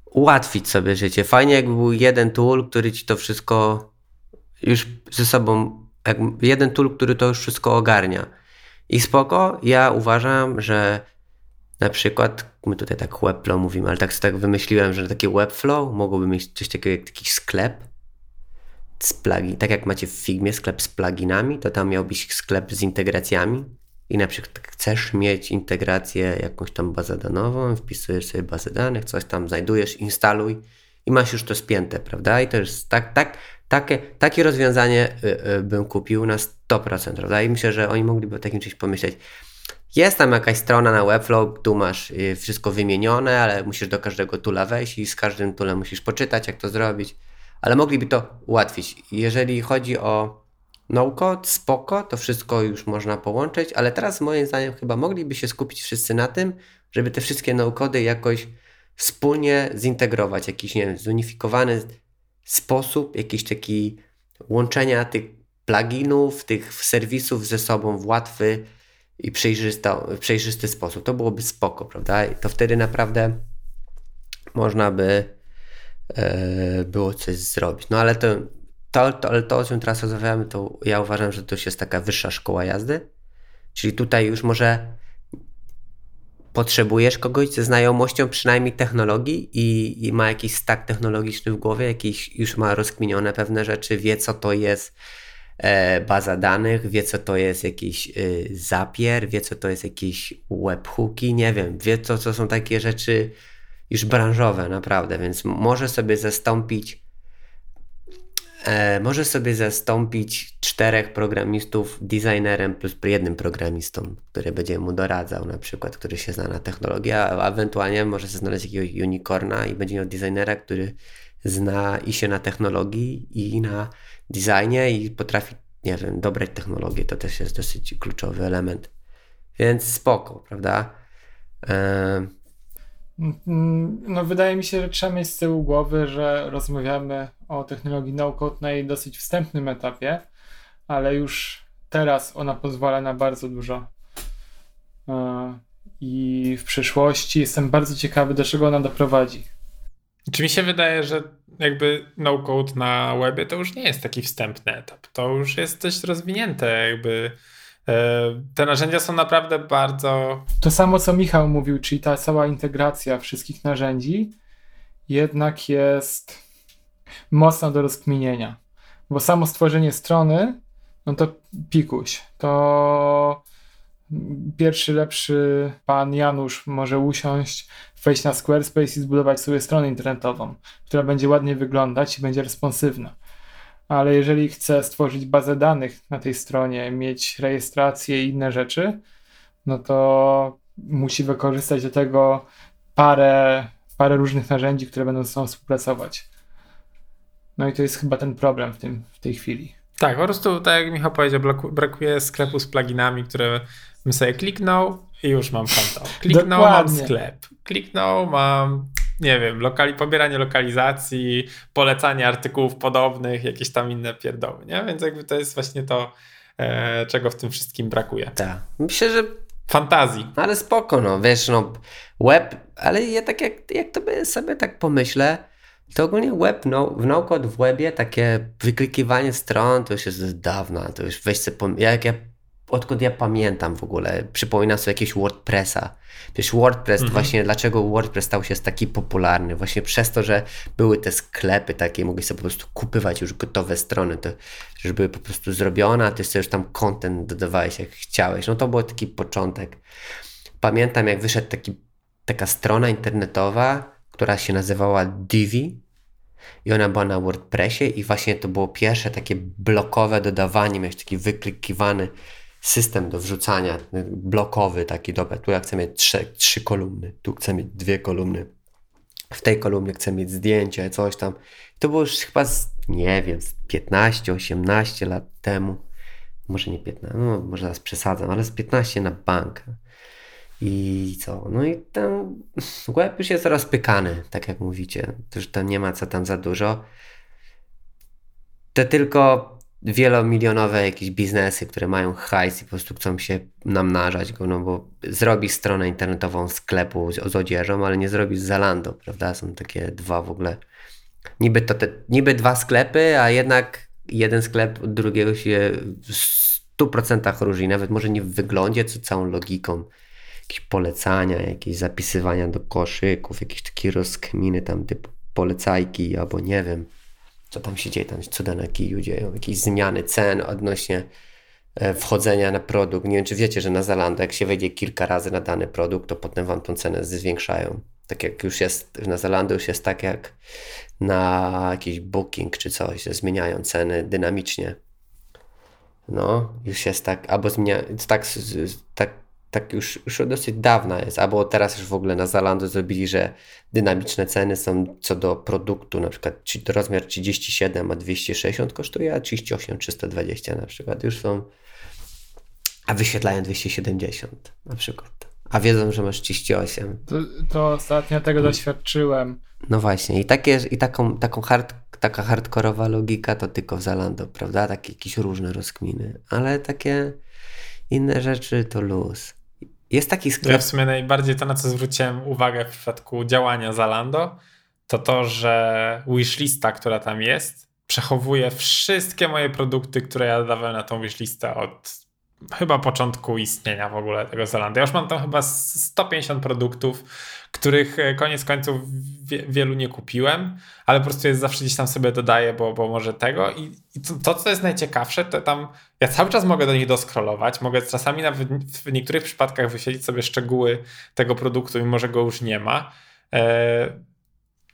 ułatwić sobie życie. Fajnie jakby był jeden tool, który ci to wszystko już ze sobą, jeden tool, który to już wszystko ogarnia. I spoko, ja uważam, że na przykład, my tutaj tak Webflow mówimy, ale tak sobie tak wymyśliłem, że takie Webflow mogłoby mieć coś takiego jak jakiś sklep z plugin, tak jak macie w Figmie sklep z pluginami, to tam miał być sklep z integracjami i na przykład chcesz mieć integrację jakąś tam bazę danową, wpisujesz sobie bazę danych, coś tam znajdujesz, instaluj i masz już to spięte, prawda? I to jest tak, tak, takie, takie rozwiązanie y, y, bym kupił na 100%, prawda? I myślę, że oni mogliby o takim czymś pomyśleć. Jest tam jakaś strona na Webflow, tu masz y, wszystko wymienione, ale musisz do każdego tula wejść i z każdym tulem musisz poczytać, jak to zrobić. Ale mogliby to ułatwić. Jeżeli chodzi o no-code, spoko, to wszystko już można połączyć, ale teraz moim zdaniem chyba mogliby się skupić wszyscy na tym, żeby te wszystkie no-cody jakoś wspólnie zintegrować, jakiś, nie wiem, zunifikowany sposób, jakiś taki łączenia tych pluginów, tych serwisów ze sobą w łatwy i przejrzysty sposób. To byłoby spoko, prawda? I to wtedy naprawdę można by e, było coś zrobić. No ale to, to, to, ale to, o czym teraz rozmawiamy, to ja uważam, że to już jest taka wyższa szkoła jazdy. Czyli tutaj już może potrzebujesz kogoś ze znajomością przynajmniej technologii i, i, ma jakiś stack technologiczny w głowie, jakiś już ma rozkminione pewne rzeczy, wie co to jest baza danych, wie co to jest jakiś e, zapier, wie co to jest jakiś webhooki, nie wiem, wie co to są takie rzeczy już branżowe naprawdę, więc może sobie zastąpić e, może sobie zastąpić czterech programistów designerem plus jednym programistą, który będzie mu doradzał na przykład, który się zna na technologii, a ewentualnie może sobie znaleźć jakiegoś unicorna i będzie miał designera, który zna i się na technologii i na designie i potrafi, nie wiem, dobrać technologię. To też jest dosyć kluczowy element. Więc spoko, prawda? Mm, no, wydaje mi się, że trzeba mieć z tyłu głowy, że rozmawiamy o technologii no-code na jej dosyć wstępnym etapie, ale już teraz ona pozwala na bardzo dużo. E, I w przyszłości jestem bardzo ciekawy, do czego ona doprowadzi. Czy mi się wydaje, że jakby no-code na webie to już nie jest taki wstępny etap. To już jest dość rozwinięte, jakby E, te narzędzia są naprawdę bardzo. To samo, co Michał mówił, czyli ta cała integracja wszystkich narzędzi, jednak jest mocna do rozkminienia. Bo samo stworzenie strony, no to pikuś. To pierwszy lepszy pan Janusz może usiąść, wejść na Squarespace i zbudować sobie stronę internetową, która będzie ładnie wyglądać i będzie responsywna ale jeżeli chce stworzyć bazę danych na tej stronie, mieć rejestrację i inne rzeczy, no to musi wykorzystać do tego parę, parę różnych narzędzi, które będą ze sobą współpracować. No i to jest chyba ten problem w, tym, w tej chwili. Tak, po prostu, tak jak Michał powiedział, brakuje sklepu z pluginami, które bym sobie kliknął i już mam konto. Kliknął, mam sklep. Kliknął, mam nie wiem, lokali, pobieranie lokalizacji, polecanie artykułów podobnych, jakieś tam inne pierdoły, nie? Więc jakby to jest właśnie to, e, czego w tym wszystkim brakuje. Tak. Myślę, że fantazji. Ale spoko, no wiesz, no web, ale ja tak jak, jak to by sobie tak pomyślę, to ogólnie web, no, w no-code w webie takie wyklikiwanie stron to już jest dawna, to już weź sobie, jak ja odkąd ja pamiętam w ogóle, przypominam sobie jakiegoś WordPressa. Wiesz, WordPress, mhm. właśnie dlaczego WordPress stał się taki popularny? Właśnie przez to, że były te sklepy takie, mogłeś sobie po prostu kupywać już gotowe strony, to że były po prostu zrobione, a ty sobie już tam content dodawałeś jak chciałeś. No to był taki początek. Pamiętam jak wyszedł taki, taka strona internetowa, która się nazywała Divi, i ona była na WordPressie i właśnie to było pierwsze takie blokowe dodawanie, miałeś taki wyklikiwany system do wrzucania blokowy taki, dobra, tu ja chcę mieć trzy, trzy kolumny, tu chcę mieć dwie kolumny, w tej kolumnie chcę mieć zdjęcie, coś tam. To było już chyba, z, nie wiem, 15-18 lat temu, może nie 15, no może teraz przesadzam, ale z 15 na bank. I co? No i ten web już jest rozpykany, tak jak mówicie. Już tam nie ma co tam za dużo. To tylko wielomilionowe jakieś biznesy, które mają hajs i po prostu chcą się namnażać go, no bo zrobi stronę internetową sklepu z, z odzieżą, ale nie zrobi z Zalando, prawda? Są takie dwa w ogóle, niby, to te, niby dwa sklepy, a jednak jeden sklep od drugiego się w 100% różni, nawet może nie w wyglądzie, co całą logiką. Jakieś polecania, jakieś zapisywania do koszyków, jakieś takie rozkminy tam typu polecajki albo nie wiem co tam się dzieje, tam cuda na kiju dzieją, jakieś zmiany cen odnośnie e, wchodzenia na produkt. Nie wiem, czy wiecie, że na Zalando, jak się wejdzie kilka razy na dany produkt, to potem wam tą cenę zwiększają. Tak jak już jest, na Zalando już jest tak jak na jakiś booking czy coś, że zmieniają ceny dynamicznie. No, już jest tak, albo zmienia, tak, tak tak już, już dosyć dawna jest, albo teraz już w ogóle na Zalando zrobili, że dynamiczne ceny są co do produktu, na przykład rozmiar 37 a 260 kosztuje, a 38 320 na przykład już są, a wyświetlają 270 na przykład, a wiedzą, że masz 38. To, to ostatnio tego hmm. doświadczyłem. No właśnie i, takie, i taką, taką hard, taka hardkorowa logika to tylko w Zalando, prawda? Takie jakieś różne rozkminy, ale takie inne rzeczy to luz. Jest taki sklep. Ja w sumie najbardziej to, na co zwróciłem uwagę w przypadku działania Zalando, to to, że wishlista, która tam jest, przechowuje wszystkie moje produkty, które ja dawałem na tą wishlistę od chyba początku istnienia w ogóle tego Zalando. Ja już mam tam chyba 150 produktów, których e, koniec końców wielu nie kupiłem, ale po prostu jest zawsze gdzieś tam sobie dodaję, bo, bo może tego. I, i to, to, co jest najciekawsze, to tam ja cały czas mogę do nich doskrolować, mogę czasami nawet w niektórych przypadkach wyświetlić sobie szczegóły tego produktu, mimo że go już nie ma. E,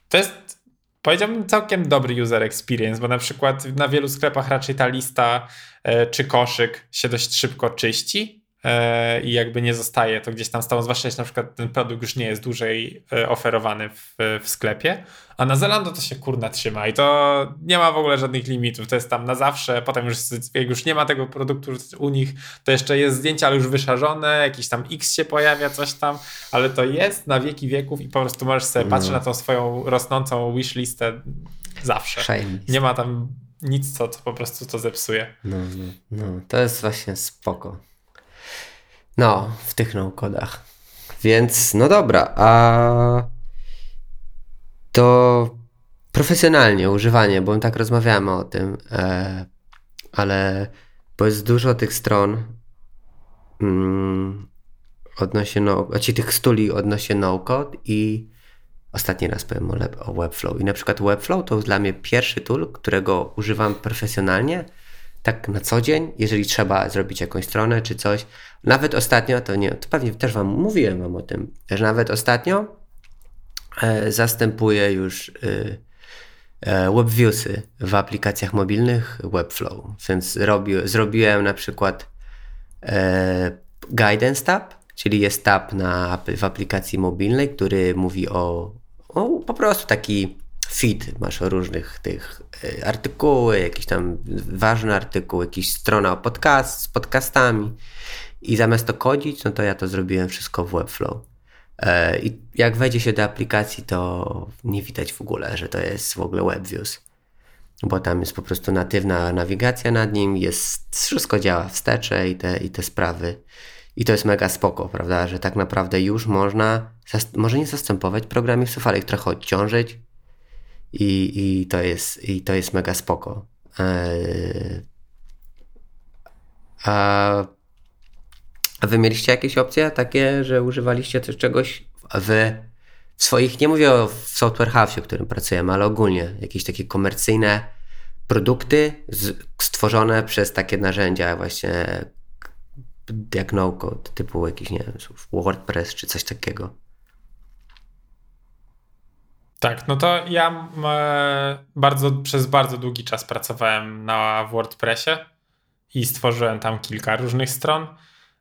to jest powiedziałbym całkiem dobry user experience, bo na przykład na wielu sklepach raczej ta lista e, czy koszyk się dość szybko czyści i jakby nie zostaje to gdzieś tam stało, zwłaszcza jeśli na przykład ten produkt już nie jest dłużej e, oferowany w, w sklepie, a na Zalando to się kurna trzyma i to nie ma w ogóle żadnych limitów, to jest tam na zawsze, potem już jak już nie ma tego produktu u nich, to jeszcze jest zdjęcie, ale już wyszarzone, jakiś tam X się pojawia, coś tam, ale to jest na wieki wieków i po prostu możesz sobie no. patrzeć na tą swoją rosnącą wishlistę zawsze. Nie ma tam nic, co, co po prostu to zepsuje. No, no, no, to jest właśnie spoko. No, w tych no-kodach. Więc, no dobra, a to profesjonalnie używanie, bo tak rozmawiamy o tym, e, ale bo jest dużo tych stron mm, odnośnie no, znaczy tych stuli odnośnie no-code i ostatni raz powiem o, o Webflow. I na przykład Webflow to dla mnie pierwszy tool, którego używam profesjonalnie, tak na co dzień, jeżeli trzeba zrobić jakąś stronę czy coś. Nawet ostatnio, to nie, to pewnie też wam mówiłem wam o tym, że nawet ostatnio e, już e, WebViewsy w aplikacjach mobilnych Webflow. Więc robi, zrobiłem na przykład e, Guidance Tab, czyli jest tab na, w aplikacji mobilnej, który mówi o, o po prostu taki feed, masz o różnych tych y, artykuły, jakiś tam ważny artykuł, jakiś strona o podcast, z podcastami i zamiast to kodzić, no to ja to zrobiłem wszystko w Webflow. E, I jak wejdzie się do aplikacji, to nie widać w ogóle, że to jest w ogóle WebViews, bo tam jest po prostu natywna nawigacja nad nim, jest, wszystko działa wstecze i te, i te sprawy. I to jest mega spoko, prawda, że tak naprawdę już można, może nie zastępować programistów, ale ich trochę odciążyć, i, i, to, jest, i to jest mega spoko. Eee, a, wy mieliście jakieś opcje takie, że używaliście też czegoś w, w swoich, nie mówię o Software House, w którym pracujemy, ale ogólnie jakieś takie komercyjne produkty z, stworzone przez takie narzędzia właśnie jak no-code, typu jakiś, nie wiem, WordPress czy coś takiego. Tak, no to ja e, bardzo, przez bardzo długi czas pracowałem na WordPressie i stworzyłem tam kilka różnych stron.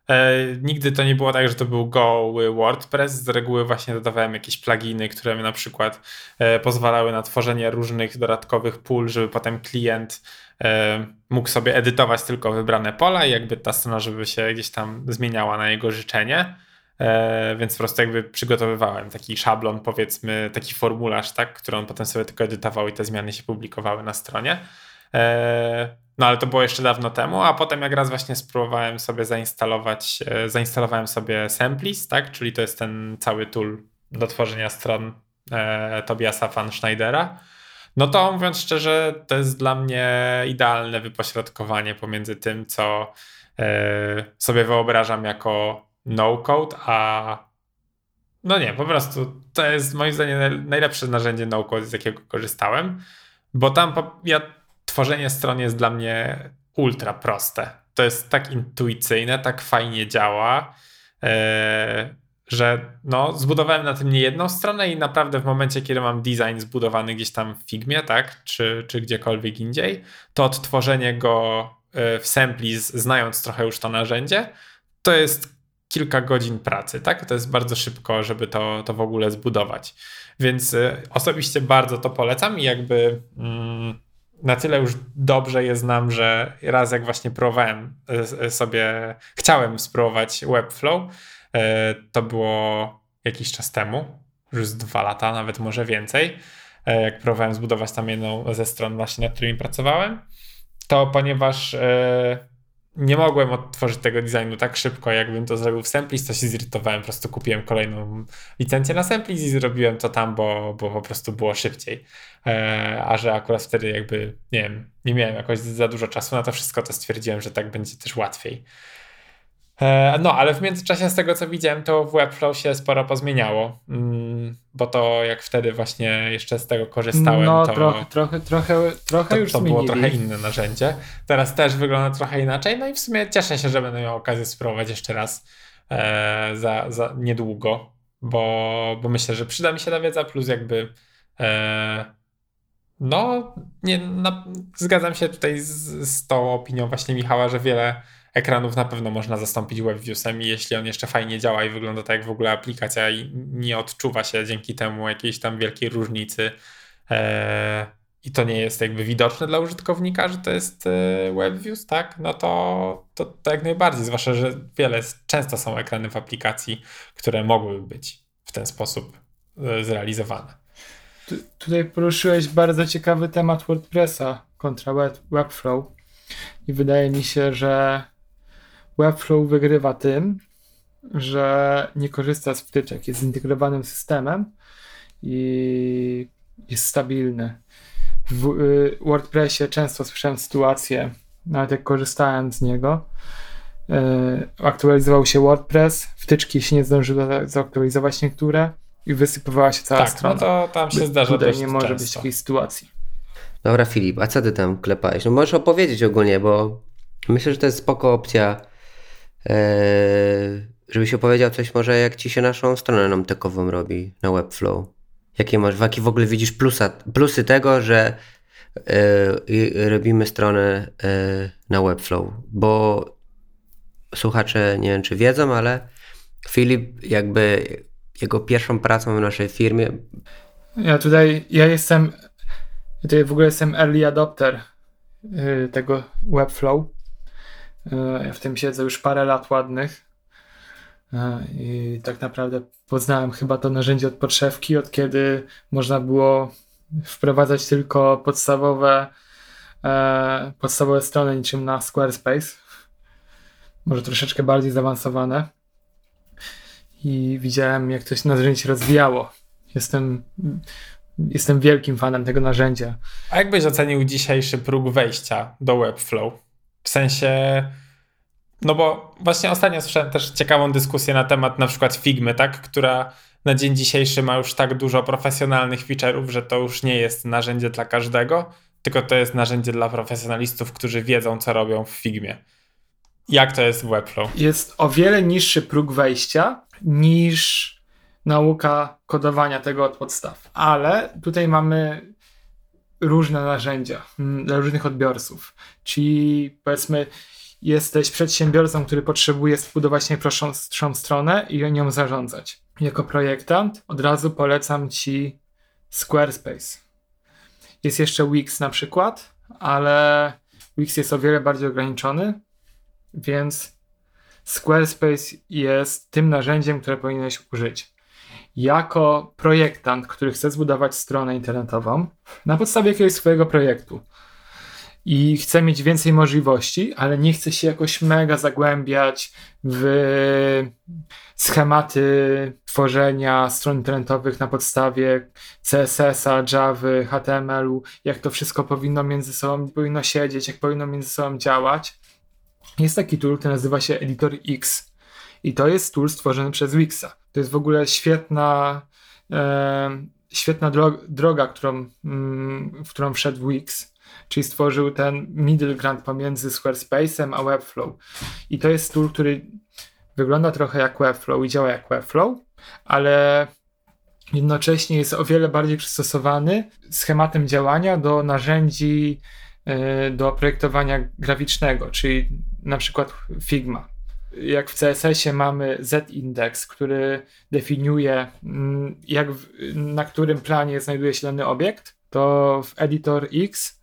E, nigdy to nie było tak, że to był goły WordPress. Z reguły właśnie dodawałem jakieś pluginy, które mi na przykład e, pozwalały na tworzenie różnych dodatkowych pól, żeby potem klient mógł sobie edytować tylko wybrane pola i jakby ta strona, żeby się gdzieś tam zmieniała na jego życzenie. E, więc po prostu jakby przygotowywałem taki szablon, powiedzmy, taki formularz, tak, który on potem sobie tylko edytował i te zmiany się publikowały na stronie. E, no ale to było jeszcze dawno temu, a potem jak raz właśnie spróbowałem sobie zainstalować, e, zainstalowałem sobie Semplis, tak, czyli to jest ten cały tool do tworzenia stron Tobiasa van Schneidera. No to mówiąc szczerze, to jest dla mnie idealne wypośrodkowanie pomiędzy tym, co sobie wyobrażam jako no-code, a no nie, po prostu to jest moim zdaniem najlepsze narzędzie no-code, z jakiego korzystałem, bo tam ja, tworzenie stron jest dla mnie ultra proste. To jest tak intuicyjne, tak fajnie działa, e, że no, zbudowałem na tym nie jedną stronę i naprawdę w momencie, kiedy mam design zbudowany gdzieś tam w Figmie, tak, czy, czy gdziekolwiek indziej, to odtworzenie go e, w Semplis, znając trochę już to narzędzie, to jest kilka godzin pracy, tak? To jest bardzo szybko, żeby to, to w ogóle zbudować. Więc y, osobiście bardzo to polecam i jakby mm, na tyle już dobrze je znam, że raz jak właśnie próbowałem y, y, sobie, chciałem spróbować Webflow, to było jakiś czas temu, już dwa lata, nawet może więcej, jak próbowałem zbudować tam jedną ze stron właśnie, nad którymi pracowałem, to ponieważ nie mogłem odtworzyć tego designu tak szybko, jakbym to zrobił w Semplis, to się zirytowałem. Po prostu kupiłem kolejną licencję na Semplis i zrobiłem to tam, bo, bo po prostu było szybciej. E, a że akurat wtedy jakby, nie wiem, nie miałem jakoś za dużo czasu na to wszystko, to stwierdziłem, że tak będzie też łatwiej. E, no, ale w międzyczasie z tego co widziałem, to w Webflow się sporo pozmieniało, mm, bo to jak wtedy właśnie jeszcze z tego korzystałem, no, to trochę, trochę, trochę, trochę to, już to zmienili. było trochę inne narzędzie. Teraz też wygląda trochę inaczej, no i w sumie cieszę się, że będę miał okazję spróbować jeszcze raz e, za, za niedługo, bo, bo myślę, że przyda mi się ta wiedza, plus jakby e, no, nie, na, zgadzam się tutaj z, z tą opinią właśnie Michała, że wiele ekranów na pewno można zastąpić WebViewsem jeśli on jeszcze fajnie działa i wygląda tak jak w ogóle aplikacja i nie odczuwa się dzięki temu jakiejś tam wielkiej różnicy e, i to nie jest jakby widoczne dla użytkownika, że to jest e, WebViews, tak? No to, to, to jak najbardziej, zwłaszcza, że wiele, często są ekrany w aplikacji, które mogłyby być w ten sposób e, zrealizowane. Tu, tutaj poruszyłeś bardzo ciekawy temat WordPressa kontra web, Webflow i wydaje mi się, że Webflow wygrywa tym, że nie korzysta z wtyczek, jest zintegrowanym systemem i jest stabilny. W y, WordPressie często słyszałem sytuację, nawet jak korzystałem z niego, y, aktualizował się WordPress, wtyczki się nie zdążyły zaktualizować niektóre i wysypywała się cała tak, strona. no to tam się zdarza Tutaj nie może często. być takiej sytuacji. Dobra, Filip, a co ty tam klepałeś? No możesz opowiedzieć ogólnie, bo myślę, że to jest spoko opcja, żebyś opowiedział coś może, jak ci się naszą stronę namtekową robi na Webflow. Jakie masz, jakie w ogóle widzisz plusa, plusy tego, że e, robimy stronę e, na Webflow? Bo słuchacze nie wiem, czy wiedzą, ale Filip jakby jego pierwszą pracą w naszej firmie Ja tutaj, ja jestem, tutaj w ogóle jestem early adopter y, tego Webflow. Y, ja w tym siedzę już parę lat ładnych. Y, I tak naprawdę poznałem chyba to narzędzie od podszewki, od kiedy można było wprowadzać tylko podstawowe, e, podstawowe strony niczym na Squarespace. Może troszeczkę bardziej zaawansowane. I widziałem, jak to się narzędzie rozwijało. Jestem, jestem wielkim fanem tego narzędzia. A jak byś ocenił dzisiejszy próg wejścia do Webflow? W sensie, no bo właśnie ostatnio słyszałem też ciekawą dyskusję na temat na przykład Figmy, tak, która na dzień dzisiejszy ma już tak dużo profesjonalnych feature'ów, że to już nie jest narzędzie dla każdego, tylko to jest narzędzie dla profesjonalistów, którzy wiedzą, co robią w Figmie. Jak to jest w Webflow? Jest o wiele niższy próg wejścia niż nauka kodowania tego od podstaw. Ale tutaj mamy różne narzędzia mm, dla różnych odbiorców. Czyli powiedzmy, jesteś przedsiębiorcą, który potrzebuje zbudować najprostszą stronę i nią zarządzać. Jako projektant od razu polecam ci Squarespace. Jest jeszcze Wix na przykład, ale Wix jest o wiele bardziej ograniczony, więc Squarespace jest tym narzędziem, które powinieneś użyć. Jako projektant, który chce zbudować stronę internetową na podstawie jakiegoś swojego projektu i chce mieć więcej możliwości, ale nie chce się jakoś mega zagłębiać w schematy tworzenia stron internetowych na podstawie CSS-a, Java, HTML-u, jak to wszystko powinno między sobą powinno siedzieć, jak powinno między sobą działać. Jest taki tool, który nazywa się Editor X i to jest tool stworzony przez Wixa. To jest w ogóle świetna, e, świetna droga, którą, mm, w którą wszedł Wix, czyli stworzył ten middle ground pomiędzy Squarespace'em a Webflow. I to jest tool, który wygląda trochę jak Webflow i działa jak Webflow, ale jednocześnie jest o wiele bardziej przystosowany schematem działania do narzędzi do projektowania graficznego, czyli na przykład Figma. Jak w CSS-ie mamy z-indeks, który definiuje, mm, jak na którym planie znajduje się dany obiekt, to w editor X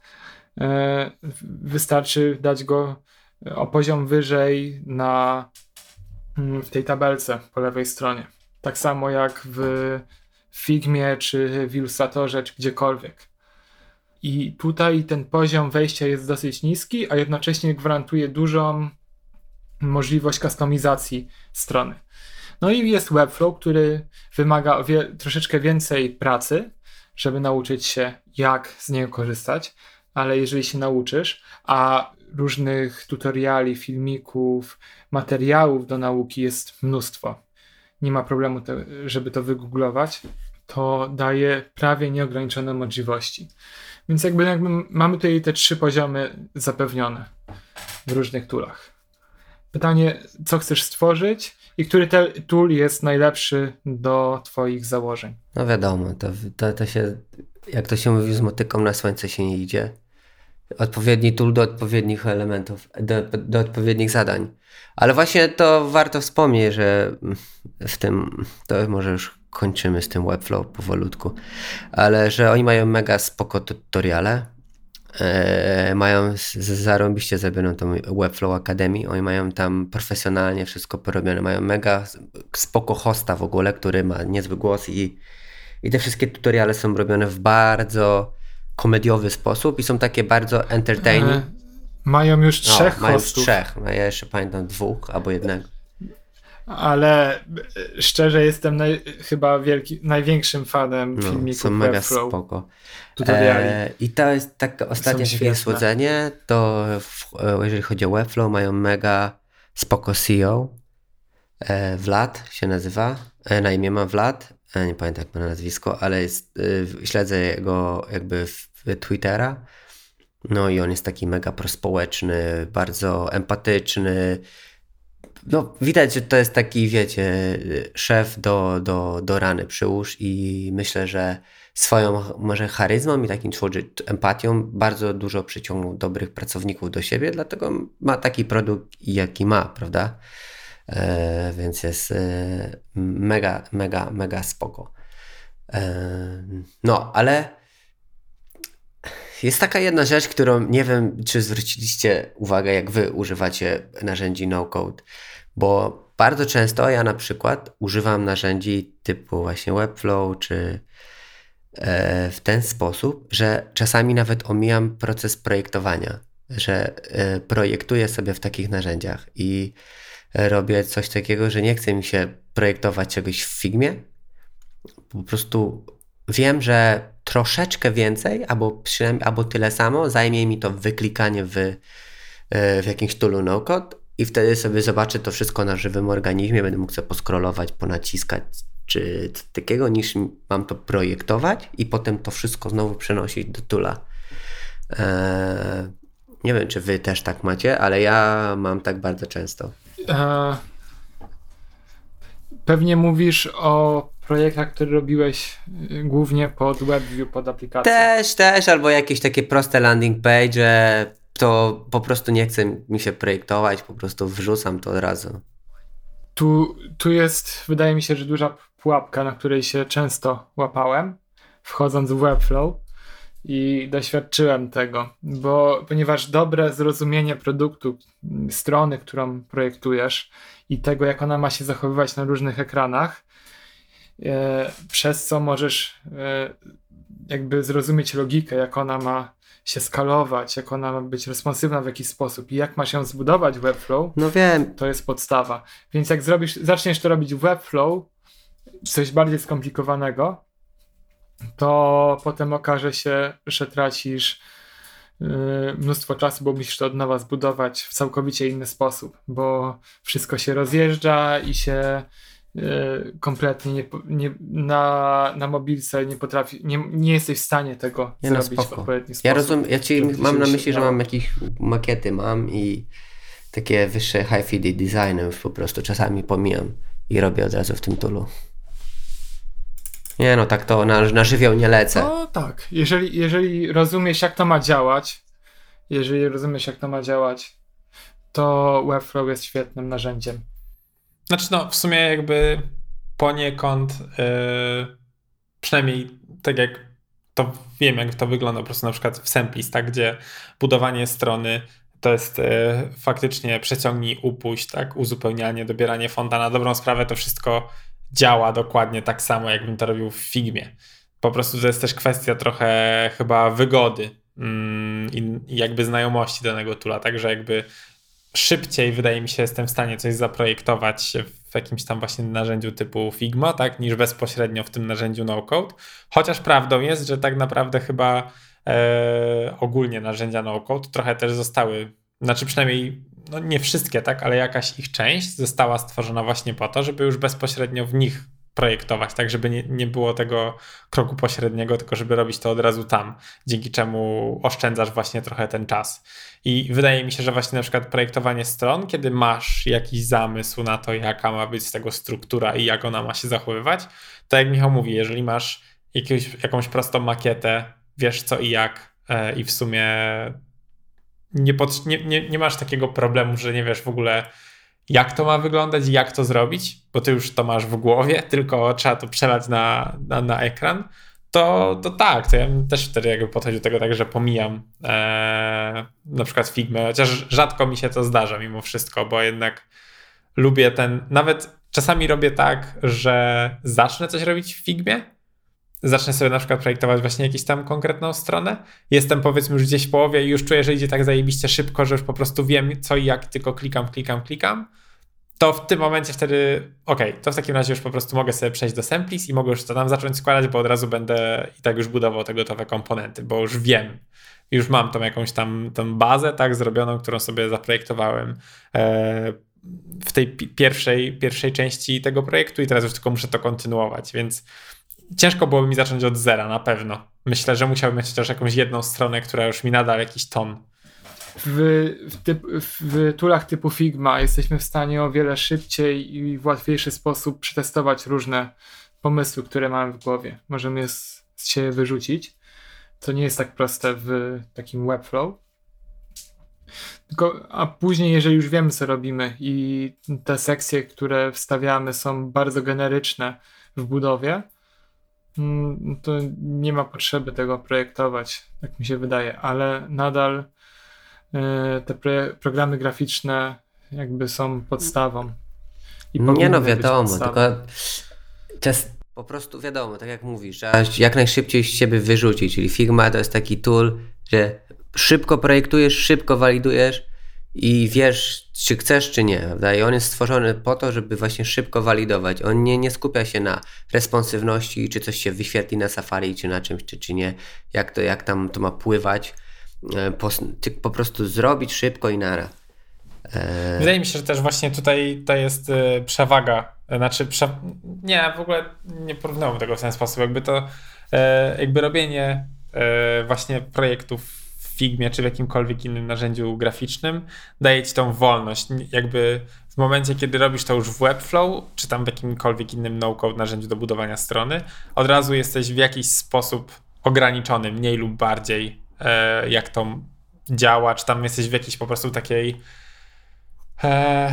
e, wystarczy dać go o poziom wyżej na, mm, w tej tabelce po lewej stronie. Tak samo jak w Figmie, czy w Illustratorze, czy gdziekolwiek. I tutaj ten poziom wejścia jest dosyć niski, a jednocześnie gwarantuje dużą możliwość kustomizacji strony. No i jest Webflow, który wymaga wie, troszeczkę więcej pracy, żeby nauczyć się, jak z niego korzystać, ale jeżeli się nauczysz, a różnych tutoriali, filmików, materiałów do nauki jest mnóstwo, nie ma problemu, te, żeby to wygooglować, to daje prawie nieograniczone możliwości. Więc jakby, jakby mamy tutaj te trzy poziomy zapewnione w różnych toolach. Pytanie, co chcesz stworzyć i który tool jest najlepszy do Twoich założeń? No wiadomo, to, to, to się, jak to się mówi, z motyką na słońce się nie idzie. Odpowiedni tool do odpowiednich elementów, do, do odpowiednich zadań. Ale właśnie to warto wspomnieć, że w tym, to może już kończymy z tym Webflow powolutku, ale że oni mają mega spoko tutoriale, e, mają zarąbiście zrobioną tą Webflow Academy, oni mają tam profesjonalnie wszystko porobione, mają mega spoko hosta w ogóle, który ma niezły głos i, i te wszystkie tutoriale są robione w bardzo komediowy sposób i są takie bardzo entertaining. E, mają już no, trzech no, mają hostów. trzech, ja jeszcze pamiętam dwóch albo jednego ale e, szczerze jestem naj, chyba wielki, największym fanem no, filmików Są mega Webflow, spoko. E, I to jest tak ostatnie chwile słodzenie, to w, e, jeżeli chodzi o Webflow, mają mega spoko CEO. E, Vlad się nazywa, e, na imię ma Vlad, e, nie pamiętam jak ma nazwisko, ale jest, e, śledzę jego jakby w, w Twittera. No i on jest taki mega prospołeczny, bardzo empatyczny, no, widać, że to jest taki, wiecie, szef do, do, do rany przyłóż i myślę, że swoją może charyzmą i takim empatią bardzo dużo przyciągnął dobrych pracowników do siebie, dlatego ma taki produkt, jaki ma, prawda? E, więc jest e, mega, mega, mega spoko. E, no, ale jest taka jedna rzecz, którą nie wiem, czy zwróciliście uwagę, jak wy używacie narzędzi no-code. Bo bardzo często ja na przykład używam narzędzi typu właśnie Webflow czy e, w ten sposób, że czasami nawet omijam proces projektowania, że e, projektuję sobie w takich narzędziach i robię coś takiego, że nie chce mi się projektować czegoś w Figmie. Po prostu wiem, że troszeczkę więcej, albo albo tyle samo zajmie mi to wyklikanie w, e, w jakimś toolu no-code, i wtedy sobie zobaczę to wszystko na żywym organizmie, będę mógł sobie poskrolować, ponaciskać czy takiego, niż mam to projektować i potem to wszystko znowu przenosić do tula. Eee, nie wiem, czy wy też tak macie, ale ja mam tak bardzo często. Eee, pewnie mówisz o projektach, które robiłeś y, głównie pod WebView, pod aplikację. Też, też, albo jakieś takie proste landing page, to po prostu nie chce mi się projektować, po prostu wrzucam to od razu. Tu, tu jest, wydaje mi się, że duża pułapka, na której się często łapałem, wchodząc w Webflow i doświadczyłem tego, bo ponieważ dobre zrozumienie produktu, strony, którą projektujesz i tego, jak ona ma się zachowywać na różnych ekranach, e, przez co możesz e, jakby zrozumieć logikę, jak ona ma się skalować, jak ona ma być responsywna w jakiś sposób i jak ma się zbudować Webflow, no wiem. to jest podstawa. Więc jak zrobisz, zaczniesz to robić w Webflow, coś bardziej skomplikowanego, to potem okaże się, że tracisz yy, mnóstwo czasu, bo musisz to od nowa zbudować w całkowicie inny sposób, bo wszystko się rozjeżdża i się kompletnie nie, nie, na, na mobilce nie potrafi, nie, nie jesteś w stanie tego nie no, zrobić no, w odpowiedni sposób. Ja rozumiem, ja ci mam na myśli, że mam jakieś makiety mam i takie wyższe high fide designy już po prostu czasami pomijam i robię od razu w tym tulu. Nie no, tak to na, na żywioł nie lecę. No tak, jeżeli, jeżeli rozumiesz jak to ma działać, jeżeli rozumiesz jak to ma działać, to Webflow jest świetnym narzędziem. Znaczy, no, w sumie jakby poniekąd, yy, przynajmniej tak jak to wiem, jak to wygląda po prostu na przykład w Semplis, tak, gdzie budowanie strony to jest e, faktycznie przeciągnij, upuść, tak, uzupełnianie, dobieranie fonta na dobrą sprawę, to wszystko działa dokładnie tak samo, jakbym to robił w Figmie. Po prostu to jest też kwestia trochę chyba wygody mm, i jakby znajomości danego tula, także jakby szybciej, wydaje mi się, jestem w stanie coś zaprojektować w jakimś tam właśnie narzędziu typu Figma, tak, niż bezpośrednio w tym narzędziu no-code. Chociaż prawdą jest, że tak naprawdę chyba e, ogólnie narzędzia no-code trochę też zostały, znaczy przynajmniej no nie wszystkie, tak, ale jakaś ich część została stworzona właśnie po to, żeby już bezpośrednio w nich projektować, tak żeby nie, nie było tego kroku pośredniego, tylko żeby robić to od razu tam, dzięki czemu oszczędzasz właśnie trochę ten czas. I wydaje mi się, że właśnie na przykład projektowanie stron, kiedy masz jakiś zamysł na to, jaka ma być z tego struktura i jak ona ma się zachowywać, to jak Michał mówi, jeżeli masz jakąś prostą makietę, wiesz co i jak e, i w sumie nie, pod, nie, nie, nie masz takiego problemu, że nie wiesz w ogóle jak to ma wyglądać jak to zrobić, bo ty już to masz w głowie, tylko trzeba to przelać na, na, na ekran, to, to tak, to ja też wtedy jakby podchodził do tego tak, że pomijam e, na przykład Figmę, chociaż rzadko mi się to zdarza mimo wszystko, bo jednak lubię ten, nawet czasami robię tak, że zacznę coś robić w Figmie, zacznę sobie na przykład projektować właśnie jakąś tam konkretną stronę, jestem powiedzmy już gdzieś w połowie i już czuję, że idzie tak zajebiście szybko, że już po prostu wiem co i jak, tylko klikam, klikam, klikam, to w tym momencie wtedy, ok, to w takim razie już po prostu mogę sobie przejść do Semplis i mogę już to tam zacząć składać, bo od razu będę i tak już budował te gotowe komponenty, bo już wiem, już mam tą jakąś tam tą bazę tak zrobioną, którą sobie zaprojektowałem e, w tej pierwszej, pierwszej części tego projektu i teraz już tylko muszę to kontynuować, więc ciężko byłoby mi zacząć od zera na pewno. Myślę, że musiałbym mieć chociaż jakąś jedną stronę, która już mi nada jakiś ton w, w, typ, w toolach typu Figma jesteśmy w stanie o wiele szybciej i w łatwiejszy sposób przetestować różne pomysły, które mamy w głowie. Możemy je z, z siebie wyrzucić. To nie jest tak proste w takim Webflow. Tylko, a później, jeżeli już wiemy, co robimy i te sekcje, które wstawiamy, są bardzo generyczne w budowie, to nie ma potrzeby tego projektować, tak mi się wydaje, ale nadal E, te programy graficzne jakby są podstawą. nie no wiadomo, tylko jest po prostu wiadomo, tak jak mówisz, trzeba jak najszybciej z siebie wyrzucić, czyli Figma to jest taki tool, że szybko projektujesz, szybko walidujesz i wiesz, czy chcesz, czy nie. Prawda? I on jest stworzony po to, żeby właśnie szybko walidować. On nie, nie skupia się na responsywności, czy coś się wyświetli na Safari, czy na czymś, czy, czy nie, jak, to, jak tam to ma pływać E, po, po prostu zrobić szybko i nara. E... Wydaje mi się, że też właśnie tutaj to jest e, przewaga. Znaczy, prze... nie, w ogóle nie porównałbym tego w ten sposób. Jakby to, e, jakby robienie właśnie projektów Figmie czy w jakimkolwiek innym narzędziu graficznym daje ci tą wolność. Jakby w momencie, kiedy robisz to już w Webflow, czy tam w jakimkolwiek innym no-code narzędziu do budowania strony, od razu jesteś w jakiś sposób ograniczony, mniej lub bardziej E, jak to działa, czy tam jesteś w jakiejś po prostu takiej e,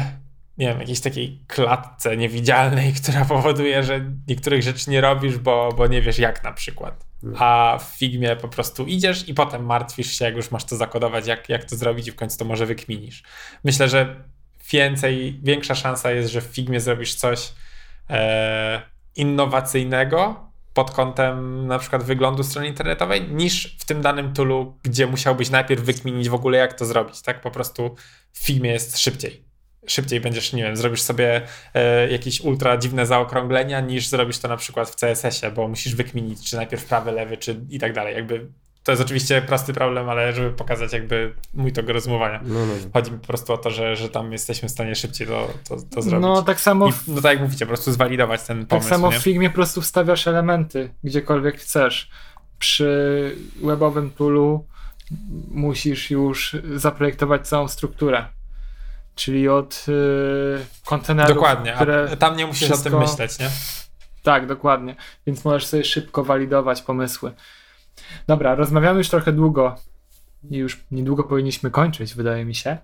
nie wiem, jakiejś takiej klatce niewidzialnej, która powoduje, że niektórych rzeczy nie robisz, bo, bo nie wiesz jak na przykład. A w Figmie po prostu idziesz i potem martwisz się, jak już masz to zakodować, jak, jak to zrobić i w końcu to może wykminisz. Myślę, że więcej, większa szansa jest, że w Figmie zrobisz coś e, innowacyjnego, pod kątem na przykład wyglądu strony internetowej, niż w tym danym toolu, gdzie musiałbyś najpierw wykminić w ogóle, jak to zrobić, tak? Po prostu w filmie jest szybciej. Szybciej będziesz, nie wiem, zrobisz sobie e, jakieś ultra dziwne zaokrąglenia, niż zrobisz to na przykład w CSS-ie, bo musisz wykminić, czy najpierw prawy, lewy, czy i tak dalej. Jakby to jest oczywiście prosty problem, ale żeby pokazać jakby mój tego rozumowania. No, no. Chodzi mi po prostu o to, że, że tam jesteśmy w stanie szybciej to, to, to zrobić. No tak samo. I, no tak jak mówicie, po prostu zwalidować ten tak pomysł. Tak samo nie? w Figmie po prostu wstawiasz elementy gdziekolwiek chcesz. Przy webowym toolu musisz już zaprojektować całą strukturę. Czyli od yy, kontenerów. Dokładnie, które a tam nie musisz wszystko... o tym myśleć, nie? Tak, dokładnie. Więc możesz sobie szybko walidować pomysły. Dobra, rozmawiamy już trochę długo, i już niedługo powinniśmy kończyć, wydaje mi się.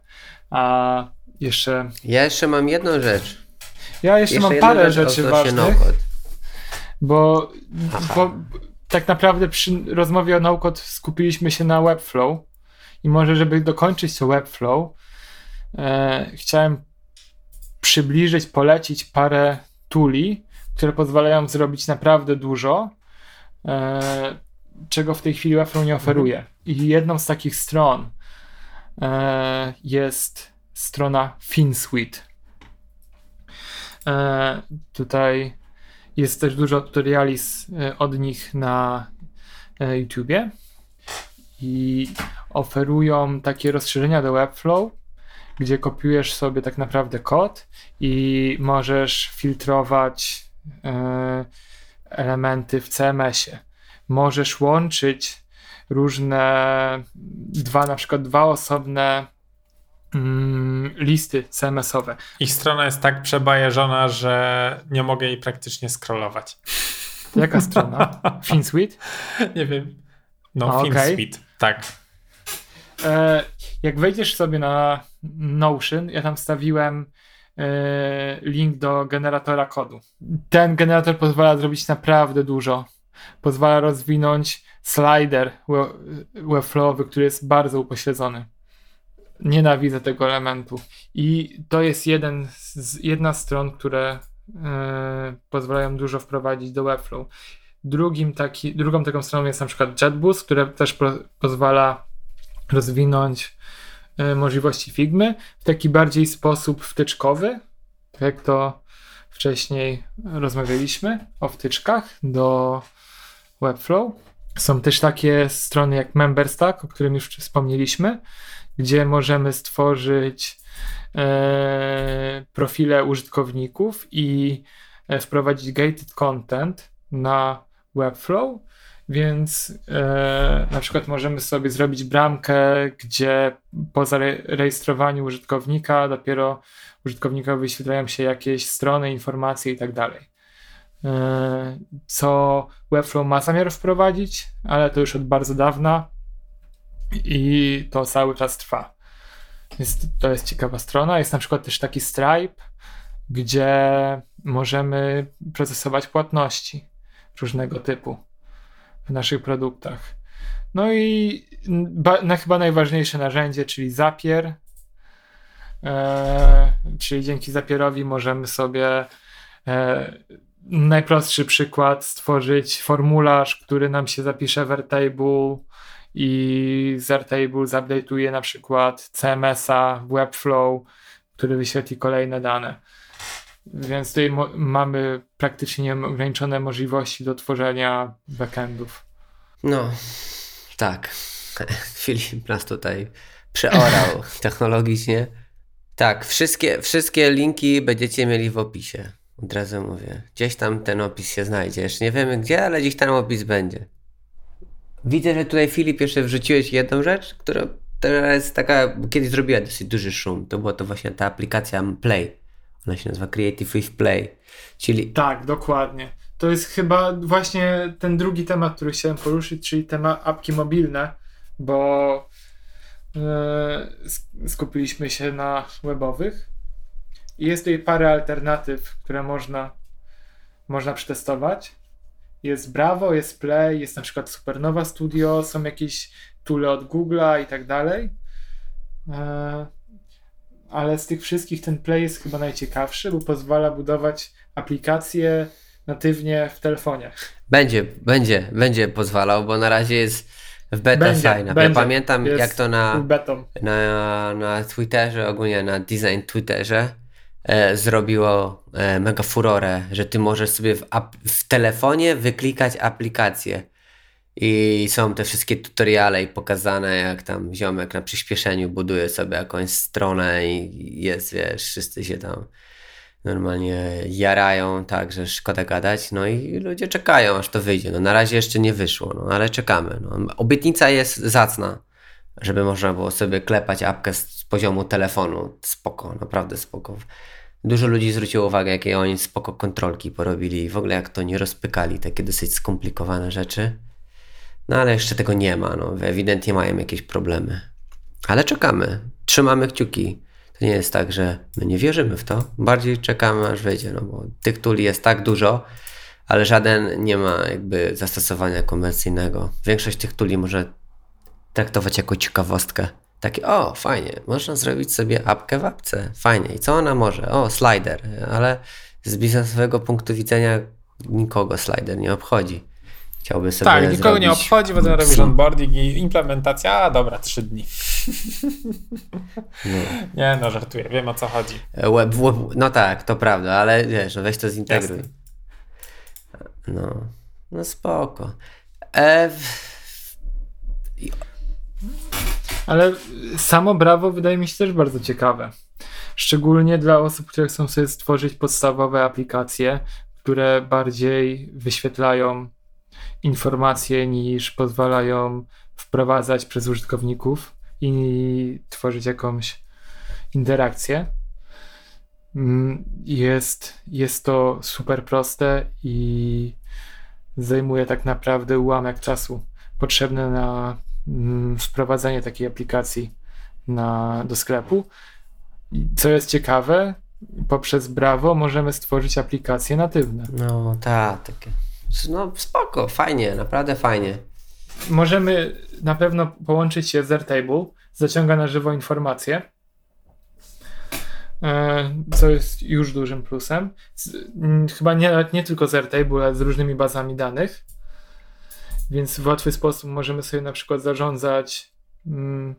A jeszcze. Ja jeszcze mam jedną rzecz. Ja jeszcze, jeszcze mam parę rzeczy ważnych. No bo, bo, tak naprawdę przy rozmowie o no skupiliśmy się na Webflow i może, żeby dokończyć to Webflow, e, chciałem przybliżyć, polecić parę tuli, które pozwalają zrobić naprawdę dużo, e, czego w tej chwili Webflow nie oferuje. I jedną z takich stron e, jest strona FinSuite. E, tutaj jest też dużo tutoriali e, od nich na YouTubie i oferują takie rozszerzenia do Webflow, gdzie kopiujesz sobie tak naprawdę kod i możesz filtrować e, elementy w CMS-ie. Możesz łączyć różne dwa, na przykład dwa osobne mm, listy CMS-owe. Ich strona jest tak przebajeżona, że nie mogę jej praktycznie scrollować. Jaka strona? FinSuite? Nie wiem. No, FinSuite, okay. tak. E, jak wejdziesz sobie na Notion, ja tam wstawiłem e, link do generatora kodu. Ten generator pozwala zrobić naprawdę dużo. Pozwala rozwinąć slider webflowowy, który jest bardzo upośledzony. Nienawidzę tego elementu. I to jest jeden z, jedna z stron, które e, pozwalają dużo wprowadzić do Webflow. Drugim taki, drugą taką stroną jest na przykład JetBoost, które też po, pozwala rozwinąć e, możliwości Figmy w taki bardziej sposób wtyczkowy, tak jak to wcześniej rozmawialiśmy o wtyczkach do Webflow. Są też takie strony jak MemberStack, o którym już wspomnieliśmy, gdzie możemy stworzyć e, profile użytkowników i e, wprowadzić gated content na Webflow. Więc e, na przykład możemy sobie zrobić bramkę, gdzie po zarejestrowaniu użytkownika dopiero użytkownikowi wyświetlają się jakieś strony, informacje i tak dalej. E, co Webflow ma zamiar wprowadzić, ale to już od bardzo dawna i to cały czas trwa. Więc to jest ciekawa strona. Jest na przykład też taki Stripe, gdzie możemy procesować płatności różnego typu naszych produktach. No i na chyba najważniejsze narzędzie, czyli Zapier. E, czyli dzięki Zapierowi możemy sobie e, najprostszy przykład stworzyć formularz, który nam się zapisze w Airtable i z Airtable zupdate'uje na przykład CMS-a, Webflow, który wyświetli kolejne dane. Więc tutaj mamy praktycznie nieograniczone możliwości do tworzenia backendów. No, tak. Filip nas tutaj przeorał technologicznie. Tak, wszystkie, wszystkie linki będziecie mieli w opisie. Od razu mówię. Gdzieś tam ten opis się znajdzie. Jeszcze nie wiemy gdzie, ale gdzieś tam opis będzie. Widzę, że tutaj Filip jeszcze wrzuciłeś jedną rzecz, która teraz jest taka, kiedyś zrobiła dosyć duży szum. To była to właśnie ta aplikacja Play. Ona się nazywa Creative with Play. Czyli... Tak, dokładnie. To jest chyba właśnie ten drugi temat, który chciałem poruszyć, czyli temat apki mobilne, bo yy, skupiliśmy się na webowych i jest tutaj parę alternatyw, które można, można przetestować. Jest Bravo, jest Play, jest na przykład Supernova Studio, są jakieś tule od Google'a i tak dalej. E, ale z tych wszystkich ten Play jest chyba najciekawszy, bo pozwala budować aplikacje natywnie w telefonie. Będzie, będzie, będzie pozwalał, bo na razie jest w beta będzie, sign. Ja pamiętam jak to na, na, na Twitterze, ogólnie na design Twitterze e, zrobiło e, mega furorę, że ty możesz sobie w, w telefonie wyklikać aplikację. I są te wszystkie tutoriale i pokazane, jak tam ziomek na przyspieszeniu buduje sobie jakąś stronę i jest, wiesz, wszyscy się tam normalnie jarają, tak, że szkoda gadać, no i ludzie czekają, aż to wyjdzie. No na razie jeszcze nie wyszło, no ale czekamy. No. Obietnica jest zacna, żeby można było sobie klepać apkę z poziomu telefonu. Spoko, naprawdę spoko. Dużo ludzi zwróciło uwagę, jakie oni spoko kontrolki porobili i w ogóle jak to nie rozpykali, takie dosyć skomplikowane rzeczy. No ale jeszcze tego nie ma, no ewidentnie mają jakieś problemy. Ale czekamy, trzymamy kciuki. To nie jest tak, że my nie wierzymy w to, bardziej czekamy aż wejdzie, no bo tych tuli jest tak dużo, ale żaden nie ma jakby zastosowania komercyjnego. Większość tych tuli może traktować jako ciekawostkę. Takie, o, fajnie, można zrobić sobie apkę w apce, fajnie. I co ona może? O, slider, ale z biznesowego punktu widzenia nikogo slider nie obchodzi. Chciałby sobie Tak, nikogo nie obchodzi, potem robisz onboarding i implementacja, a dobra, trzy dni. No. Nie no, żartuję, wiem o co chodzi. Web, web, no tak, to prawda, ale wiesz, weź to zintegruj. Jasne. No, no spoko. E, w- Ale samo Brawo wydaje mi się też bardzo ciekawe. Szczególnie dla osób, które chcą sobie stworzyć podstawowe aplikacje, które bardziej wyświetlają informacje niż pozwalają wprowadzać przez użytkowników i tworzyć jakąś interakcję. Mm, Jest, jest to super proste i zajmuje tak naprawdę ułamek czasu potrzebny na mm, wprowadzenie takiej aplikacji na, do sklepu. Co jest ciekawe, poprzez Bravo możemy stworzyć aplikacje natywne. no tak, takie. No spoko, fajnie, naprawdę fajnie. Możemy na pewno połączyć się z Airtable, zaciąga na żywo informacje, e, co jest już dużym plusem. Chyba nie, nie tylko z Airtable, ale z różnymi bazami danych. Więc w łatwy sposób możemy sobie na przykład zarządzać mm,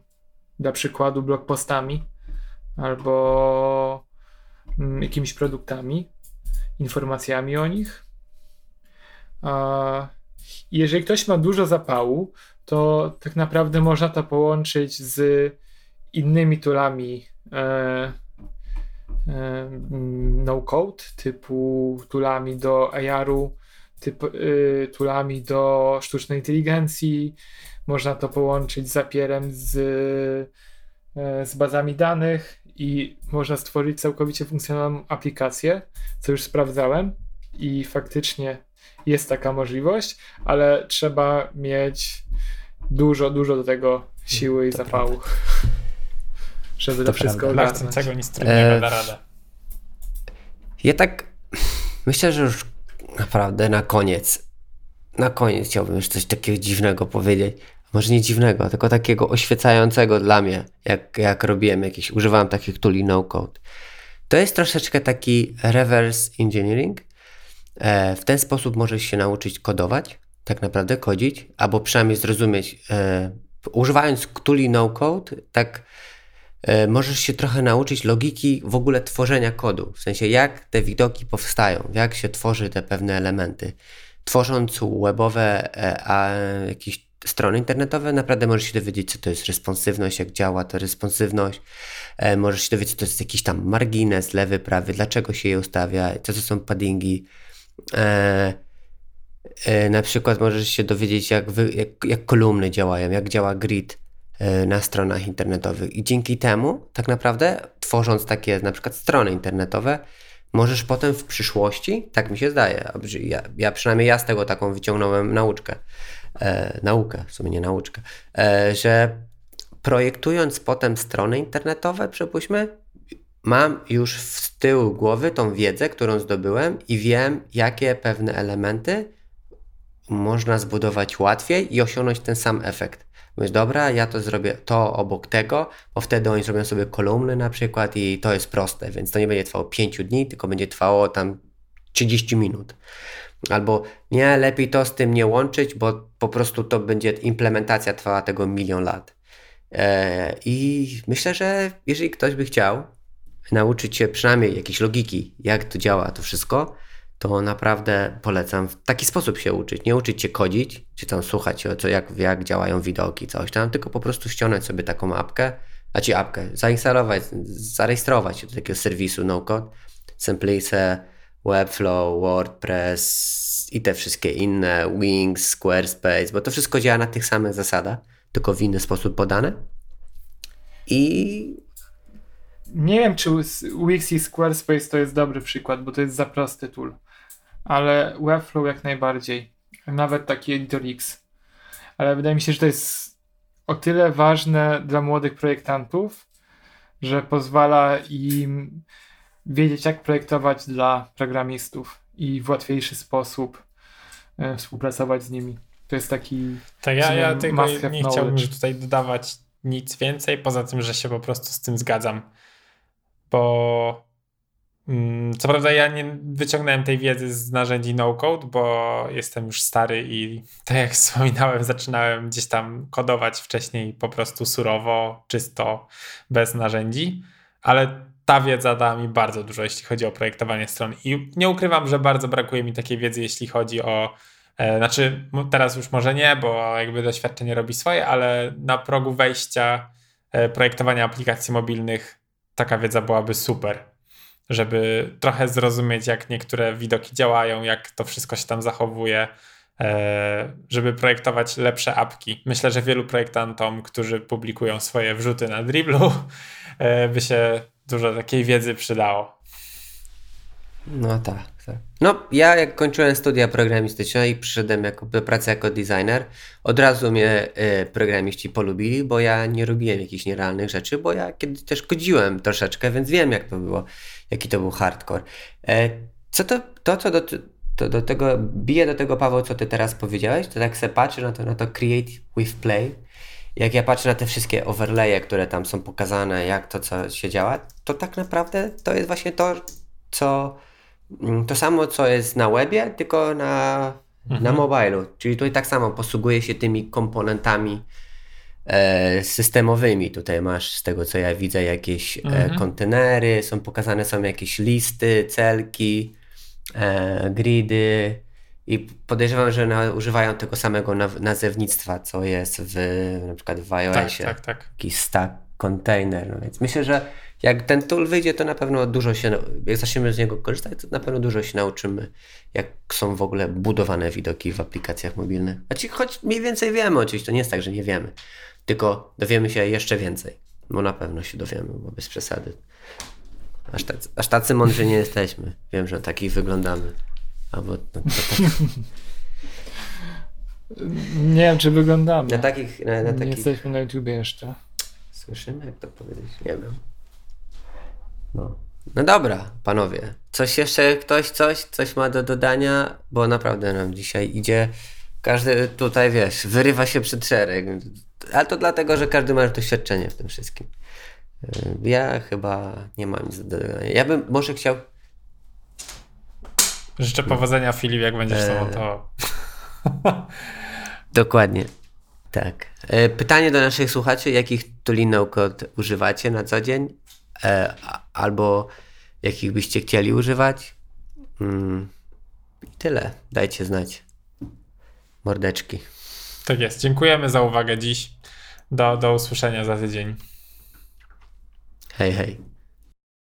dla przykładu blog postami albo mm, jakimiś produktami, informacjami o nich. A jeżeli ktoś ma dużo zapału, to tak naprawdę można to połączyć z innymi toolami e, e, mm, no-code, typu toolami do AR-u, typ, y, toolami do sztucznej inteligencji. Można to połączyć z zapierem z, e, z bazami danych i można stworzyć całkowicie funkcjonalną aplikację, co już sprawdzałem i faktycznie jest taka możliwość, ale trzeba mieć dużo, dużo do tego siły i To zapału, żeby To to wszystko prawda. Ogarnąć. chcącego nic trudnego da radę. Ja tak myślę, że już naprawdę na koniec, na koniec chciałbym już coś takiego dziwnego powiedzieć. Może nie dziwnego, tylko takiego oświecającego dla mnie, jak, jak robiłem jakieś, używałem takich tuli no-code. To jest troszeczkę taki reverse engineering. E, w ten sposób możesz się nauczyć kodować, tak naprawdę kodzić, albo przynajmniej zrozumieć, e, używając tuli no-code, tak e, możesz się trochę nauczyć logiki w ogóle tworzenia kodu. W sensie, jak te widoki powstają, jak się tworzy te pewne elementy. Tworząc webowe a, jakieś strony internetowe, naprawdę możesz się dowiedzieć, co to jest responsywność, jak działa ta responsywność. Możesz się dowiedzieć, co to jest jakiś tam margines, lewy, prawy, dlaczego się je ustawia, co to są paddingi. E, e, na przykład możesz się dowiedzieć, jak, wy, jak, jak kolumny działają, jak działa grid e, na stronach internetowych. I dzięki temu, tak naprawdę, tworząc takie na przykład strony internetowe, możesz potem w przyszłości, tak mi się zdaje, ja, ja przynajmniej ja z tego taką wyciągnąłem nauczkę, e, naukę, w sumie nie nauczkę, e, że projektując potem strony internetowe, przypuśćmy, mam już z tyłu głowy tą wiedzę, którą zdobyłem i wiem, jakie pewne elementy można zbudować łatwiej i osiągnąć ten sam efekt. Mówisz, dobra, ja to zrobię to obok tego, bo wtedy oni zrobią sobie kolumny na przykład i to jest proste, więc to nie będzie trwało 5 dni, tylko będzie trwało tam 30 minut. Albo nie, lepiej to z tym nie łączyć, bo po prostu to będzie implementacja trwała tego milion lat. E, I myślę, że jeżeli ktoś by chciał nauczyć się przynajmniej jakiejś logiki, jak to działa to wszystko, to naprawdę polecam w taki sposób się uczyć. Nie uczyć się kodzić, czy tam słuchać, co, jak, jak działają widoki, coś tam, tylko po prostu ściągnąć sobie taką apkę, a ci apkę, zainstalować, zarejestrować się do takiego serwisu no-code, Simplice, Webflow, WordPress i te wszystkie inne, Wings, Squarespace, bo to wszystko działa na tych samych zasadach, tylko w inny sposób podane. I Nie wiem, czy Wix i Squarespace to jest dobry przykład, bo to jest za prosty tool. Ale Webflow jak najbardziej. Nawet taki Editor X. ale wydaje mi się, że to jest o tyle ważne dla młodych projektantów, że pozwala im wiedzieć, jak projektować dla programistów i w łatwiejszy sposób e, współpracować z nimi. To jest taki. Tak, ja, ja tego nie have chciałbym tutaj dodawać nic więcej, poza tym, że się po prostu z tym zgadzam. Bo mm, co prawda ja nie wyciągnąłem tej wiedzy z narzędzi no-code, bo jestem już stary i tak jak wspominałem, zaczynałem gdzieś tam kodować wcześniej po prostu surowo, czysto, bez narzędzi, ale ta wiedza da mi bardzo dużo, jeśli chodzi o projektowanie stron. I nie ukrywam, że bardzo brakuje mi takiej wiedzy, jeśli chodzi o E, Znaczy, teraz już może nie, bo jakby doświadczenie robi swoje, ale na progu wejścia e, projektowania aplikacji mobilnych taka wiedza byłaby super, żeby trochę zrozumieć, jak niektóre widoki działają, jak to wszystko się tam zachowuje, e, żeby projektować lepsze apki. Myślę, że wielu projektantom, którzy publikują swoje wrzuty na Dribblu, e, by się dużo takiej wiedzy przydało. No tak, tak. No, ja jak kończyłem studia programistyczne i przyszedłem jako, do pracy jako designer, od razu mnie e, programiści polubili, bo ja nie robiłem jakichś nierealnych rzeczy, bo ja kiedy też kodziłem troszeczkę, więc wiem jak to było, jaki to był hardcore. E, co to, to co do, to do tego, bije do tego Paweł, co ty teraz powiedziałeś, to tak se patrzę na to, na to create with play, jak ja patrzę na te wszystkie overlaye, które tam są pokazane, jak to co się działa, to tak naprawdę to jest właśnie to, co to samo, co jest na webie, tylko na, na mobilu. Czyli tutaj tak samo posługuje się tymi komponentami e, systemowymi. Tutaj masz, z tego co ja widzę, jakieś e, Mhm. kontenery, są pokazane są jakieś listy, celki, e, gridy i podejrzewam, że na, używają tego samego na, nazewnictwa, co jest w na przykład w Tak, iOSie tak, tak. jakiś stack container. No więc myślę, że jak ten tool wyjdzie, to na pewno dużo się, jak zaczniemy z niego korzystać, to na pewno dużo się nauczymy, jak są w ogóle budowane widoki w aplikacjach mobilnych. Znaczy, choć mniej więcej wiemy, oczywiście to nie jest tak, że nie wiemy, tylko dowiemy się jeszcze więcej. Bo na pewno się dowiemy, bo bez przesady. Aż tacy, aż tacy mądrzy nie jesteśmy. Wiem, że takich wyglądamy. Albo no, tak, Nie wiem, czy wyglądamy. na takich, na, na Nie takich jesteśmy na YouTubie jeszcze. Słyszymy, jak to powiedzieć? Nie wiem. No. No dobra, panowie. Coś jeszcze, ktoś coś, coś ma do dodania? Bo naprawdę nam dzisiaj idzie, każdy tutaj, wiesz, wyrywa się przed szereg. Ale to dlatego, że każdy ma już doświadczenie w tym wszystkim. Yy, Ja chyba nie mam nic do dodania. Ja bym może chciał... Życzę powodzenia Filip, jak będziesz to Eee. montował. Dokładnie. Tak. E, Pytanie do naszych słuchaczy, jakich tuli no-code używacie na co dzień? E, albo jakich byście chcieli używać? Mm, I tyle. Dajcie znać. Mordeczki. Tak jest. Dziękujemy za uwagę dziś. Do, do usłyszenia za tydzień. Hej, hej.